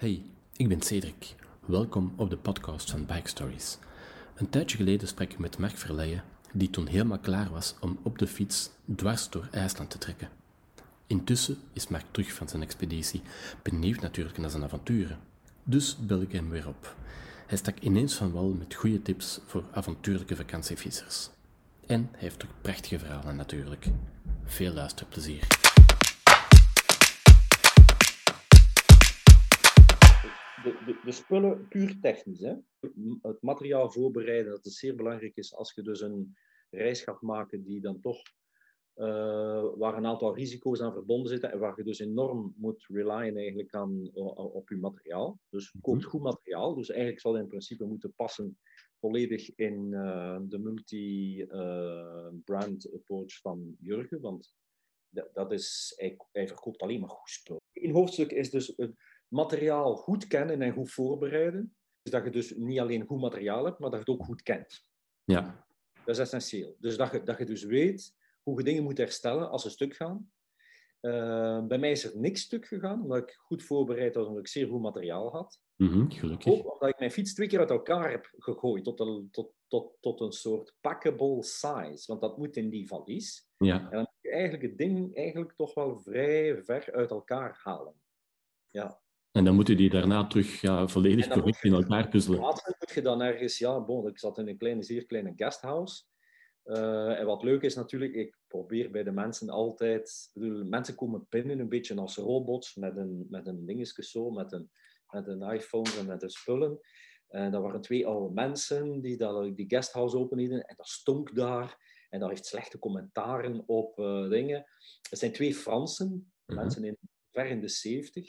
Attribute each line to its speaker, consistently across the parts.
Speaker 1: Hey, ik ben Cedric. Welkom op de podcast van Bike Stories. Een tijdje geleden sprak ik met Mark Verleijen, die toen helemaal klaar was om op de fiets dwars door IJsland te trekken. Intussen is Mark terug van zijn expeditie, benieuwd natuurlijk naar zijn avonturen. Dus bel ik hem weer op. Hij stak ineens van wal met goede tips voor avontuurlijke vakantievissers. En hij heeft ook prachtige verhalen natuurlijk. Veel luisterplezier.
Speaker 2: De, de, de spullen puur technisch. Hè? Het materiaal voorbereiden, dat is zeer belangrijk is als je dus een reis gaat maken die dan toch, uh, waar een aantal risico's aan verbonden zitten en waar je dus enorm moet relyen eigenlijk aan, op je materiaal. Dus
Speaker 1: Mhm.
Speaker 2: koopt goed materiaal. Dus eigenlijk zal het in principe moeten passen volledig in uh, de multi-brand approach van Jurgen, want dat, is, hij, hij verkoopt alleen maar goed spul. Een hoofdstuk is dus materiaal goed kennen en goed voorbereiden. Dus dat je dus niet alleen goed materiaal hebt, maar dat je het ook goed kent.
Speaker 1: Ja,
Speaker 2: Dat is essentieel. Dus dat je, dat je dus weet hoe je dingen moet herstellen als ze stuk gaan. Uh, bij mij is er niks stuk gegaan, omdat ik goed voorbereid was, omdat ik zeer goed materiaal had.
Speaker 1: Mhm, gelukkig.
Speaker 2: Ook omdat ik mijn fiets twee keer uit elkaar heb gegooid tot een, tot, tot, tot een soort packable size. Want dat moet in die valies.
Speaker 1: Ja,
Speaker 2: En dan moet je eigenlijk het ding eigenlijk toch wel vrij ver uit elkaar halen. Ja.
Speaker 1: En dan moet u die daarna terug ja, volledig correct in elkaar puzzelen.
Speaker 2: Laatst moet je dan ergens, ja, bon, ik zat in een kleine, zeer kleine guesthouse. Eh, en wat leuk is natuurlijk, ik probeer bij de mensen altijd, bedoel, mensen komen binnen een beetje als robots met een, met een dingetje zo, met een, met een iPhone en met de spullen. En dat waren twee oude mensen die dat, die guesthouse openden en dat stonk daar. En dat heeft slechte commentaren op eh, dingen. Het zijn twee Fransen,
Speaker 1: Mhm.
Speaker 2: mensen in, ver in de zeventig.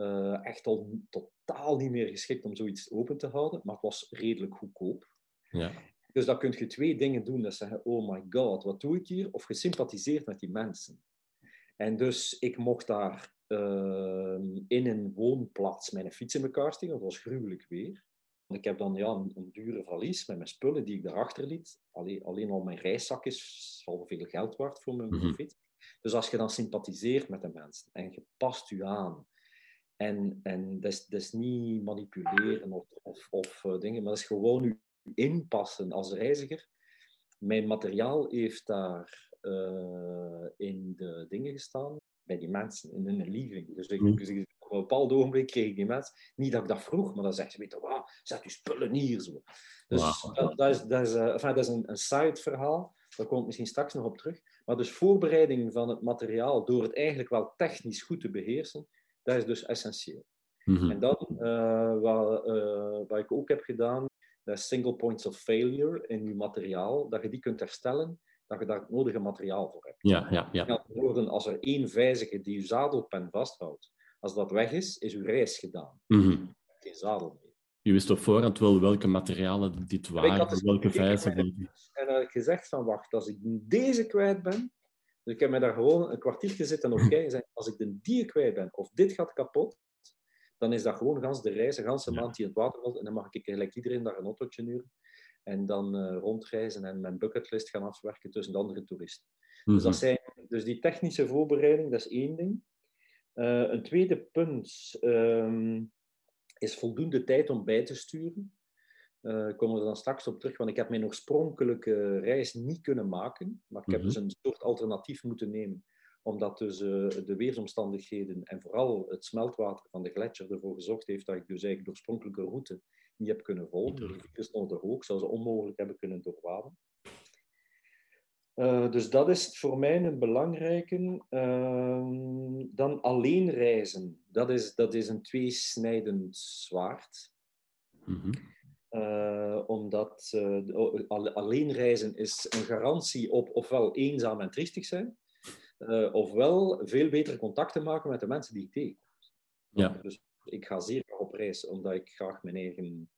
Speaker 2: Eh, echt al totaal niet meer geschikt om zoiets open te houden, maar het was redelijk goedkoop.
Speaker 1: Ja,
Speaker 2: Dus dan kun je twee dingen doen. Dat zeggen, oh my god, wat doe ik hier? Of je sympathiseert met die mensen. En dus ik mocht daar ehm, in een woonplaats mijn fiets in elkaar steken. Dat was gruwelijk weer. Ik heb dan ja, een, een dure valies met mijn spullen die ik daarachter liet. Alleen, alleen al mijn reiszak is al veel geld waard voor mijn
Speaker 1: Mhm.
Speaker 2: fiets. Dus als je dan sympathiseert met de mensen en je past je aan. En, en dat, is, dat is niet manipuleren of, of, of eh, dingen, maar dat is gewoon je inpassen als reiziger. Mijn materiaal heeft daar eh, in de dingen gestaan, bij die mensen, in hun living. Dus, ik,
Speaker 1: Mhm.
Speaker 2: dus ik- op een bepaald ogenblik kreeg ik die mensen, niet dat ik dat vroeg, maar dan zegt ze, weet je wat, zet je spullen hier zo. Dus dat, dat is, dat is, eh, enfin, dat is een, een side-verhaal, daar kom ik misschien straks nog op terug. Maar dus voorbereiding van het materiaal door het eigenlijk wel technisch goed te beheersen, dat is dus essentieel.
Speaker 1: Mhm.
Speaker 2: En dan, eh, wat, eh, wat ik ook heb gedaan, dat is single points of failure in je materiaal, dat je die kunt herstellen, dat je daar het nodige materiaal voor hebt.
Speaker 1: ja, ja, ja.
Speaker 2: Met andere woorden, als er één vijzige die je zadelpen vasthoudt, als dat weg is, is uw reis gedaan.
Speaker 1: Mhm.
Speaker 2: Geen zadel meer.
Speaker 1: Je wist op voorhand wel welke materialen dit waren,
Speaker 2: had dus
Speaker 1: welke welke-
Speaker 2: En dan heb ik gezegd van, wacht, als ik deze kwijt ben, dus ik heb me daar gewoon een kwartiertje zitten op kijken en zei, als ik de die kwijt ben, of dit gaat kapot, dan is dat gewoon gans de reis, een ganse maand die in het water valt, en dan mag ik gelijk iedereen daar een autootje huren en dan eh, rondreizen en mijn bucketlist gaan afwerken tussen de andere toeristen. Dus,
Speaker 1: Mhm.
Speaker 2: dat zijn, dus die technische voorbereiding, dat is één ding. Eh, een tweede punt ehm, is voldoende tijd om bij te sturen. Eh, ik kom er dan straks op terug, want ik heb mijn oorspronkelijke reis niet kunnen maken. Maar ik heb
Speaker 1: Mhm.
Speaker 2: dus een soort alternatief moeten nemen, omdat dus eh, de weersomstandigheden en vooral het smeltwater van de gletsjer ervoor gezorgd heeft dat ik dus eigenlijk de oorspronkelijke route niet heb kunnen volgen. Die files stonden te hoog, zou ze onmogelijk hebben kunnen doorwaden. Eh, dus dat is voor mij een belangrijke. Ehm, dan alleen reizen. Dat is, dat is een tweesnijdend zwaard.
Speaker 1: Mhm.
Speaker 2: Eh, omdat eh, alleen reizen is een garantie op ofwel eenzaam en triestig zijn, eh, ofwel veel betere contacten maken met de mensen die ik tegenkom.
Speaker 1: Ja.
Speaker 2: Dus ik ga zeer graag op reis, omdat ik graag mijn eigen,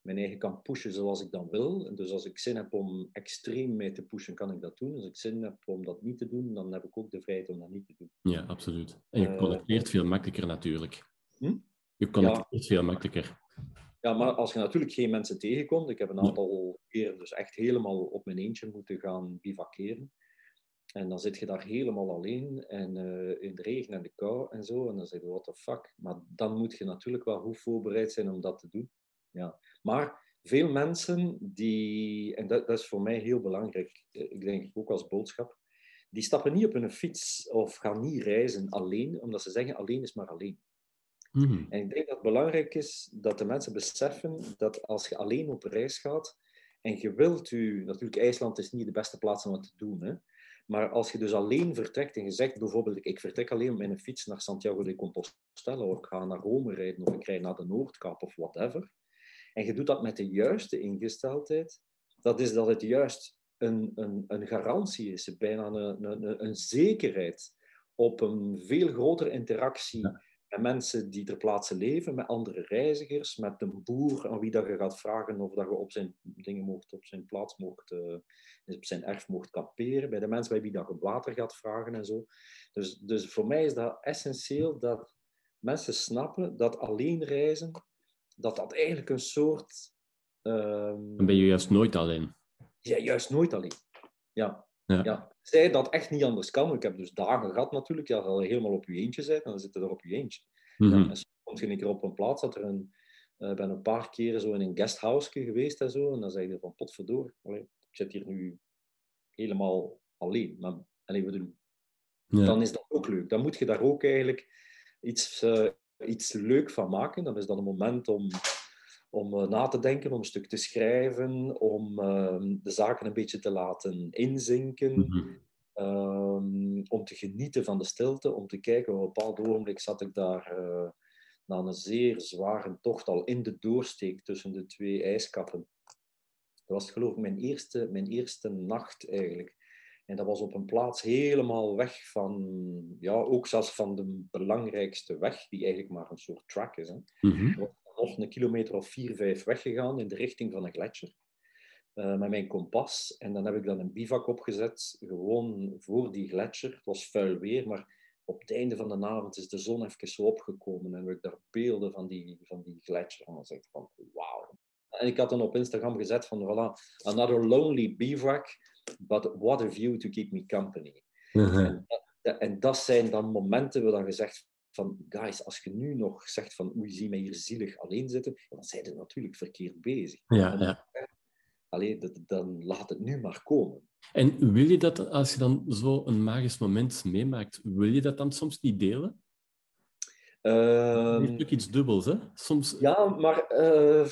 Speaker 2: mijn eigen kan pushen zoals ik dan wil. Dus als ik zin heb om extreem mee te pushen, kan ik dat doen. Als ik zin heb om dat niet te doen, dan heb ik ook de vrijheid om dat niet te doen.
Speaker 1: ja, absoluut. En je connecteert veel makkelijker natuurlijk.
Speaker 2: Hm?
Speaker 1: Je connecteert veel makkelijker.
Speaker 2: Ja, maar als je natuurlijk geen mensen tegenkomt, ik heb een aantal keer dus echt helemaal op mijn eentje moeten gaan bivakeren. En dan zit je daar helemaal alleen en uh, in de regen en de kou en zo. En dan zeg je, what the fuck. Maar dan moet je natuurlijk wel goed voorbereid zijn om dat te doen. Ja. Maar veel mensen die, en dat, dat is voor mij heel belangrijk, eh, ik denk ook als boodschap, die stappen niet op een fiets of gaan niet reizen alleen, omdat ze zeggen alleen is maar alleen. Mm. En ik denk dat het belangrijk is dat de mensen beseffen dat als je alleen op reis gaat en je wilt u, natuurlijk IJsland is niet de beste plaats om het te doen, hè, maar als je dus alleen vertrekt en je zegt bijvoorbeeld, ik vertrek alleen met een fiets naar Santiago de Compostela, of ik ga naar Rome rijden, of ik rijd naar de Noordkaap, of whatever, en je doet dat met de juiste ingesteldheid, dat is dat het juist een, een, een garantie is, bijna een, een, een zekerheid op een veel grotere interactie met mensen die ter plaatse leven, met andere reizigers, met een boer aan wie dat je gaat vragen of dat je op zijn dingen mocht, op zijn plaats mocht, uh, op zijn erf mocht kamperen, bij de mensen bij wie dat je water gaat vragen en zo. Dus, dus voor mij is dat essentieel dat mensen snappen dat alleen reizen, dat dat eigenlijk een soort...
Speaker 1: Um... Dan ben je juist nooit alleen.
Speaker 2: Ja, juist nooit alleen. Ja. ja. ja. Zij dat echt niet anders kan. Ik heb dus dagen gehad natuurlijk, ja, je helemaal op je eentje bent en dan zit je er op je eentje. Mm -hmm. ja, en soms kom je een keer op een plaats dat er een... Ik uh, ben een paar keren zo in een guesthouse geweest en zo. En dan zeg je van, potverdoor, allee, ik zit hier nu helemaal alleen. Maar, allee, we doen. Ja. Dan is dat ook leuk. Dan moet je daar ook eigenlijk iets, uh, iets leuk van maken. Dan is dat een moment om, om uh, na te denken, om een stuk te schrijven, om uh, de zaken een beetje te laten inzinken. Mm -hmm. um, om te genieten van de stilte, om te kijken. Op een bepaald ogenblik zat ik daar uh, na een zeer zware tocht al in de doorsteek tussen de twee ijskappen. Dat was geloof ik mijn eerste, mijn eerste nacht eigenlijk. En dat was op een plaats helemaal weg van, ja, ook zelfs van de belangrijkste weg, die eigenlijk maar een soort track is. Hè. Mm-hmm. Nog een kilometer of vier, vijf weggegaan in de richting van een gletsjer. Uh, met mijn kompas. En dan heb ik dan een bivak opgezet, gewoon voor die gletsjer. Het was vuil weer, maar op het einde van de avond is de zon even zo opgekomen. En heb ik daar beelden van die, van die gletsjer. En dan zeg ik van, wauw. En ik had dan op Instagram gezet van, voilà, another lonely bivak but what a view to keep me company. Uh-huh. en, en, dat zijn dan momenten waar dan gezegd van, guys, als je nu nog zegt van, oei, zie mij hier zielig alleen zitten, dan zijn ze natuurlijk verkeerd bezig.
Speaker 1: Ja, ja.
Speaker 2: Allee, dat, dan laat het nu maar komen.
Speaker 1: En wil je dat, als je dan zo een magisch moment meemaakt, wil je dat dan soms niet delen?
Speaker 2: Um,
Speaker 1: heeft ook iets dubbels, hè? Soms...
Speaker 2: Ja, maar uh,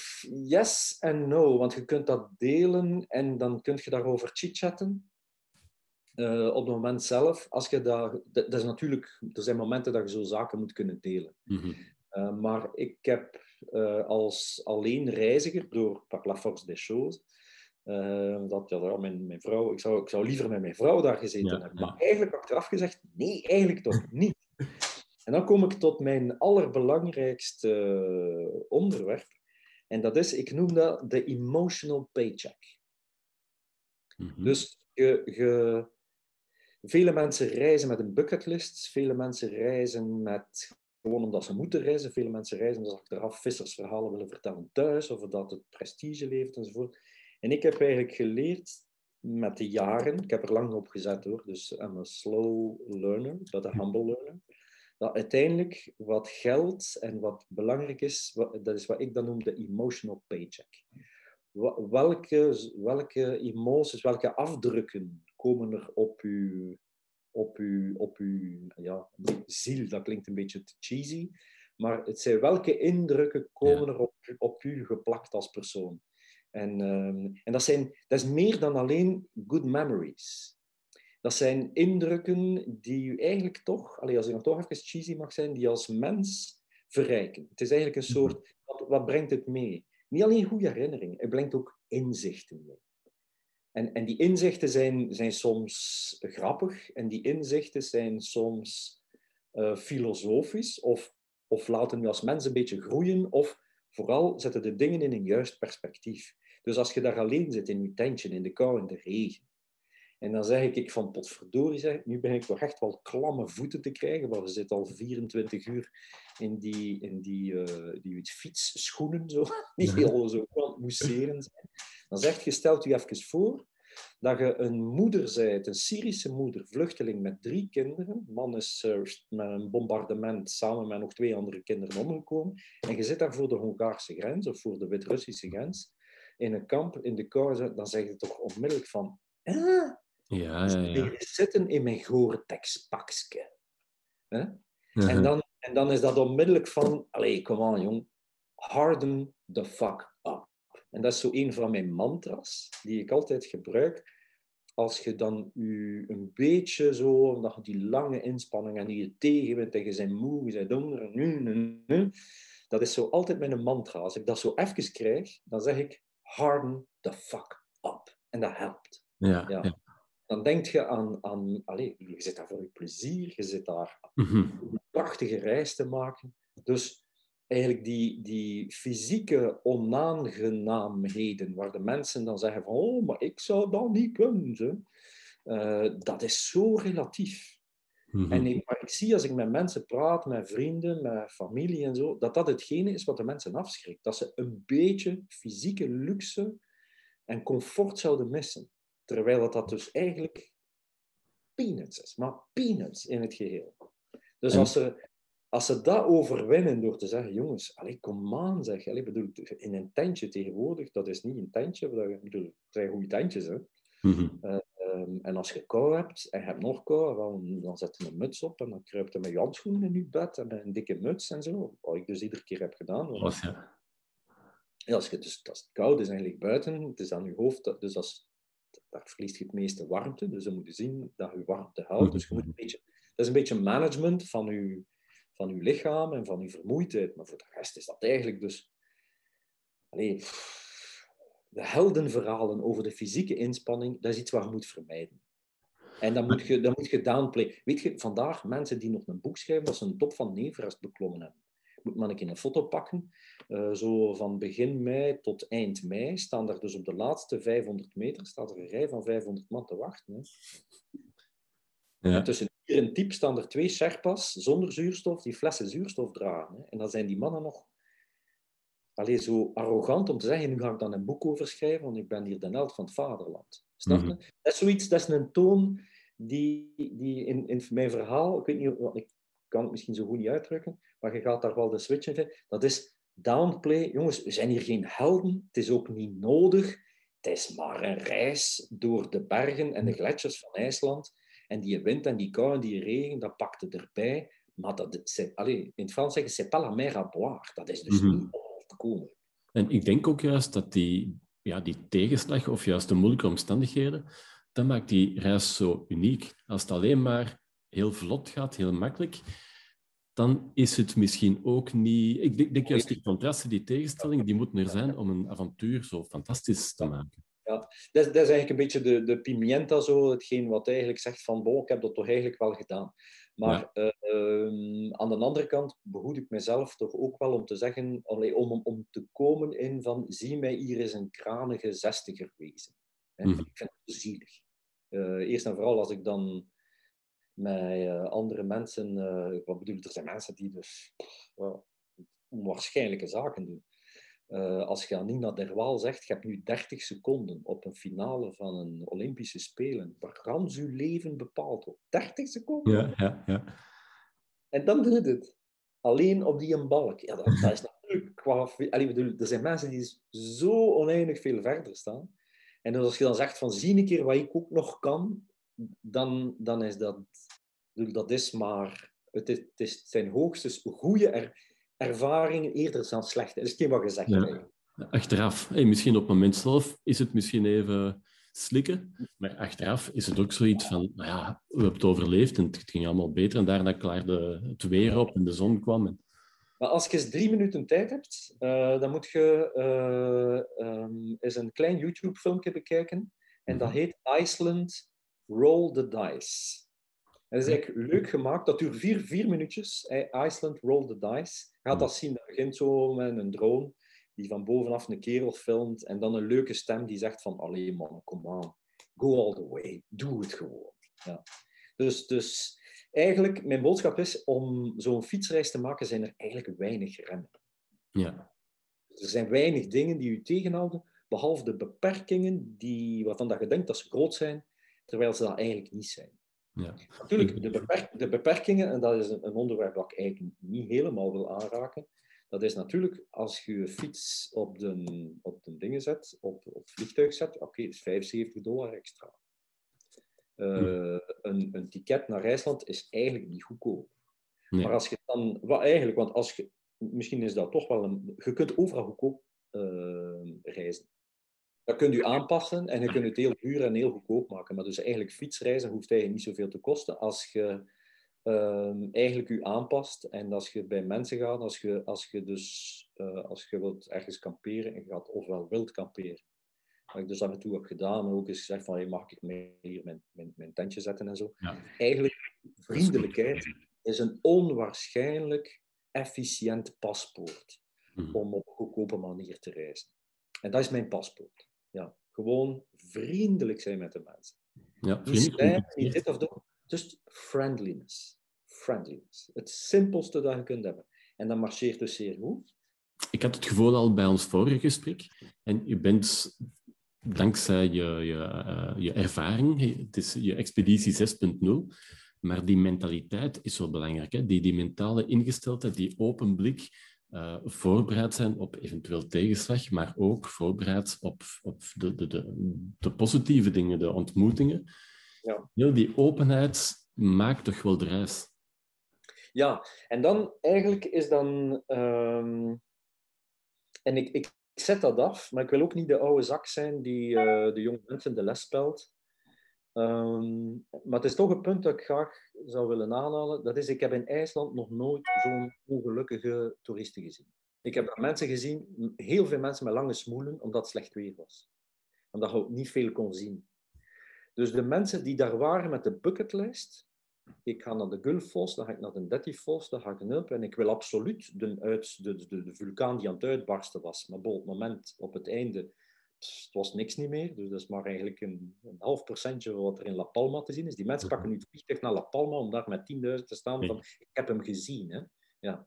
Speaker 2: yes en no. Want je kunt dat delen en dan kun je daarover chitchatten. Uh, op het moment zelf, als je dat, dat, is natuurlijk, er zijn momenten dat je zo zaken moet kunnen delen. Mm -hmm. uh, maar ik heb als alleen reiziger door Par la force des choses, dat ja, mijn, mijn vrouw, ik zou, ik zou liever met mijn vrouw daar gezeten ja, hebben. Maar eigenlijk achteraf gezegd, nee, eigenlijk toch niet. En dan kom ik tot mijn allerbelangrijkste eh, onderwerp. En dat is, ik noem dat de emotional paycheck. Mm-hmm. Dus je, je, vele mensen reizen met een bucketlist. Vele mensen reizen met, gewoon omdat ze moeten reizen. Vele mensen reizen omdat ze achteraf vissersverhalen willen vertellen thuis. Of dat het prestige leeft enzovoort. En ik heb eigenlijk geleerd met de jaren, ik heb er lang op gezet hoor, dus I'm a slow learner, but a humble learner dat uiteindelijk wat geld en wat belangrijk is, dat is wat ik dan noem de emotional paycheck. Welke, welke emoties, welke afdrukken komen er op uw, op uw, op uw ja, ziel? Dat klinkt een beetje te cheesy, maar het zijn welke indrukken komen er op, op u geplakt als persoon? En, um, en dat, zijn, dat is meer dan alleen good memories. Dat zijn indrukken die u eigenlijk toch, als ik dan toch even cheesy mag zijn, die als mens verrijken. Het is eigenlijk een soort, mhm. wat, wat brengt het mee? Niet alleen goede herinneringen, het brengt ook inzichten mee. En, en die inzichten zijn, zijn soms grappig en die inzichten zijn soms uh, filosofisch of, of laten u als mens een beetje groeien of vooral zetten de dingen in een juist perspectief. Dus als je daar alleen zit in je tentje, in de kou, in de regen, en dan zeg ik, ik van potverdorie, zeg, nu ben ik toch echt wel klamme voeten te krijgen, want we zitten al 24 uur in die, in die, uh, die fietsschoenen, zo, die heel zo mousseren zijn. Dan zegt je, stelt u even voor dat je een moeder bent, een Syrische moeder, vluchteling met drie kinderen. Man is uh, met een bombardement samen met nog twee andere kinderen omgekomen. En je zit daar voor de Hongaarse grens of voor de Wit-Russische grens in een kamp in de kou, dan zeg je toch onmiddellijk van... Ah,
Speaker 1: ja, ja, ja.
Speaker 2: zitten in mijn Gore-Tex-pakje. En, dan, en dan is dat onmiddellijk van... Allee, kom aan, jong. Harden the fuck up. En dat is zo een van mijn mantras, die ik altijd gebruik. Als je dan u een beetje zo, dat je die lange inspanning en die je tegen bent en je bent moe, je bent honger, nu, nu, nu, dat is zo altijd mijn mantra. Als ik dat zo even krijg, dan zeg ik harden the fuck up. En dat helpt.
Speaker 1: Ja, ja.
Speaker 2: Dan denk je aan, aan allez, je zit daar voor je plezier, je zit daar mhm. een prachtige reis te maken. Dus eigenlijk die, die fysieke onaangenaamheden, waar de mensen dan zeggen van, oh, maar ik zou dat niet kunnen, uh, dat is zo relatief. Mhm. En ik, maar ik zie als ik met mensen praat, met vrienden, met familie en zo, dat dat hetgene is wat de mensen afschrikt. Dat ze een beetje fysieke luxe en comfort zouden missen. Terwijl dat, dat dus eigenlijk peanuts is, maar peanuts in het geheel. Dus als ze, als ze dat overwinnen door te zeggen, jongens, allez, kom aan zeg, bedoel, in een tentje tegenwoordig, dat is niet een tentje, ik bedoel, het zijn goede tentjes, hè. Mm Ehm, en als je kou hebt en je hebt nog kou, dan, dan zet je een muts op en dan kruipt je met je handschoenen in je bed en met een dikke muts en zo. Wat ik dus iedere keer heb gedaan.
Speaker 1: Want, ja.
Speaker 2: Ja, als, je, dus, als het koud is eigenlijk buiten, het is aan je hoofd, dus als, daar verliest je het meeste warmte. Dus dan moet je zien dat je warmte houdt. Dus je moet een beetje, dat is een beetje management van je, van je lichaam en van je vermoeidheid. Maar voor de rest is dat eigenlijk dus... Allee, de heldenverhalen over de fysieke inspanning, dat is iets wat je moet vermijden. En dan moet je, dan moet je downplay. Weet je, vandaag mensen die nog een boek schrijven, dat ze een top van Neverest beklommen hebben. Moet man ik in een foto pakken. Uh, zo van begin mei tot eind mei staan er dus op de laatste 500 meter staat er een rij van 500 man te wachten. Hè. Ja. tussen hier en Diep staan er twee Sherpas zonder zuurstof die flessen zuurstof dragen. Hè. En dan zijn die mannen nog alleen zo arrogant om te zeggen, nu ga ik dan een boek over schrijven, want ik ben hier de held van het vaderland. Snap je? Mhm. Dat is zoiets, dat is een toon die, die in, in mijn verhaal, ik weet niet, ik kan het misschien zo goed niet uitdrukken, maar je gaat daar wel de switch in vinden. Dat is downplay. Jongens, we zijn hier geen helden. Het is ook niet nodig. Het is maar een reis door de bergen en de gletsjers van IJsland. En die wind en die kou en die regen, dat pakte erbij. Maar dat, allez, in het Frans zeggen, c'est pas la mer à boire. Dat is dus mhm. niet komen.
Speaker 1: En ik denk ook juist dat die, ja, die tegenslag of juist de moeilijke omstandigheden, dat maakt die reis zo uniek. Als het alleen maar heel vlot gaat, heel makkelijk, dan is het misschien ook niet... Ik denk, denk juist die contrasten, die tegenstellingen, die moeten er zijn om een avontuur zo fantastisch te maken.
Speaker 2: Ja, dat is, dat is eigenlijk een beetje de, de pimienta, zo, hetgeen wat eigenlijk zegt van, bon, ik heb dat toch eigenlijk wel gedaan. Maar ehm, aan de andere kant behoed ik mezelf toch ook wel om te zeggen, om, om te komen in van, zie mij hier eens een kranige zestiger wezen. Mm Ik vind het zielig. Uh, eerst en vooral als ik dan met uh, andere mensen, wat bedoel ik, er zijn mensen die dus onwaarschijnlijke zaken doen. Uh, als je aan Nina Derwaal zegt, je hebt nu 30 seconden op een finale van een Olympische Spelen, waar gans je leven bepaald wordt. 30 seconden?
Speaker 1: Ja, ja, ja.
Speaker 2: En dan doet het. Alleen op die een balk. Ja, dat, dat is natuurlijk qua... Allee, bedoel, er zijn mensen die zo oneindig veel verder staan. En dus als je dan zegt van, zie een keer wat ik ook nog kan, dan, dan is dat... Dat is maar... Het, is, het, zijn hoogstens goede er, ervaringen eerder dan slechte. Dat is geen wat gezegd ja.
Speaker 1: Achteraf, hey, misschien op het moment zelf is het misschien even slikken, maar achteraf is het ook zoiets van, nou ja, we hebben het overleefd en het ging allemaal beter en daarna klaarde het weer op en de zon kwam. En...
Speaker 2: Maar als je eens drie minuten tijd hebt, uh, dan moet je uh, um, eens een klein YouTube-filmpje bekijken en dat mhm. heet Iceland Roll the Dice. Dat is eigenlijk leuk gemaakt. Dat duurt vier, vier minuutjes. Iceland Roll the Dice. Je gaat dat zien. Dat begint zo met een drone die van bovenaf een kerel filmt. En dan een leuke stem die zegt van... Allee man, kom aan. Go all the way. Doe het gewoon. Ja. Dus, dus eigenlijk, mijn boodschap is... Om zo'n fietsreis te maken, zijn er eigenlijk weinig remmen.
Speaker 1: Ja.
Speaker 2: Er zijn weinig dingen die u tegenhouden. behalve de beperkingen die, waarvan dat je denkt dat ze groot zijn, terwijl ze dat eigenlijk niet zijn.
Speaker 1: Ja.
Speaker 2: Natuurlijk, de, beperk- de beperkingen, en dat is een, onderwerp dat ik eigenlijk niet helemaal wil aanraken, dat is natuurlijk als je je fiets op de, op de dingen zet, op, op het vliegtuig zet, oké, dat is 75 dollar extra. Eh, een, een ticket naar IJsland is eigenlijk niet goedkoop.
Speaker 1: Nee.
Speaker 2: Maar als je dan, wat eigenlijk, want als je, misschien is dat toch wel een, je kunt overal goedkoop eh, reizen. Dat kunt u aanpassen en je kunt het heel duur en heel goedkoop maken. Maar dus eigenlijk fietsreizen hoeft eigenlijk niet zoveel te kosten als je ehm, eigenlijk u aanpast en als je bij mensen gaat, als je, als je dus eh, als je wilt ergens kamperen en je gaat ofwel wilt kamperen. Wat ik dus af en toe heb gedaan, ook eens gezegd van, hey, mag ik mee hier mijn, mijn, mijn tentje zetten en zo.
Speaker 1: Ja.
Speaker 2: Eigenlijk, vriendelijkheid is een onwaarschijnlijk efficiënt paspoort
Speaker 1: Mhm.
Speaker 2: om op een goedkope manier te reizen. En dat is mijn paspoort. Ja, gewoon vriendelijk zijn met de mensen.
Speaker 1: Ja, vriendelijk
Speaker 2: niet dit of dat. Just friendliness. Friendliness. Het simpelste dat je kunt hebben. En dat marcheert dus zeer goed.
Speaker 1: Ik had het gevoel al bij ons vorige gesprek. En je bent dankzij je, je, eh, je ervaring, het is je expeditie 6.0, maar die mentaliteit is zo belangrijk. Hè? Die, die mentale ingesteldheid, die open blik, eh, voorbereid zijn op eventueel tegenslag, maar ook voorbereid op, op de, de, de, de positieve dingen, de ontmoetingen.
Speaker 2: Ja.
Speaker 1: Heel die openheid maakt toch wel de reis.
Speaker 2: Ja, en dan eigenlijk is dan. ehm, en ik, ik zet dat af, maar ik wil ook niet de oude zak zijn die eh, de jonge mensen de les spelt. Ehm, maar het is toch een punt dat ik graag zou willen aanhalen. Dat is, ik heb in IJsland nog nooit zo'n ongelukkige toeristen gezien. Ik heb mensen gezien, heel veel mensen met lange smoelen, omdat het slecht weer was. Omdat je ook niet veel kon zien. Dus de mensen die daar waren met de bucketlist, ik ga naar de Gulfos, dan ga ik naar de Dettifoss, dan ga ik naar en ik wil absoluut de, de, de, de vulkaan die aan het uitbarsten was. Maar op het moment, op het einde, het was niks niet meer. Dus dat is maar eigenlijk een, een half procentje van wat er in La Palma te zien is. Die mensen pakken nu het vliegtuig naar La Palma om daar met 10.000 te staan. Van, ik heb hem gezien. Hè? Ja.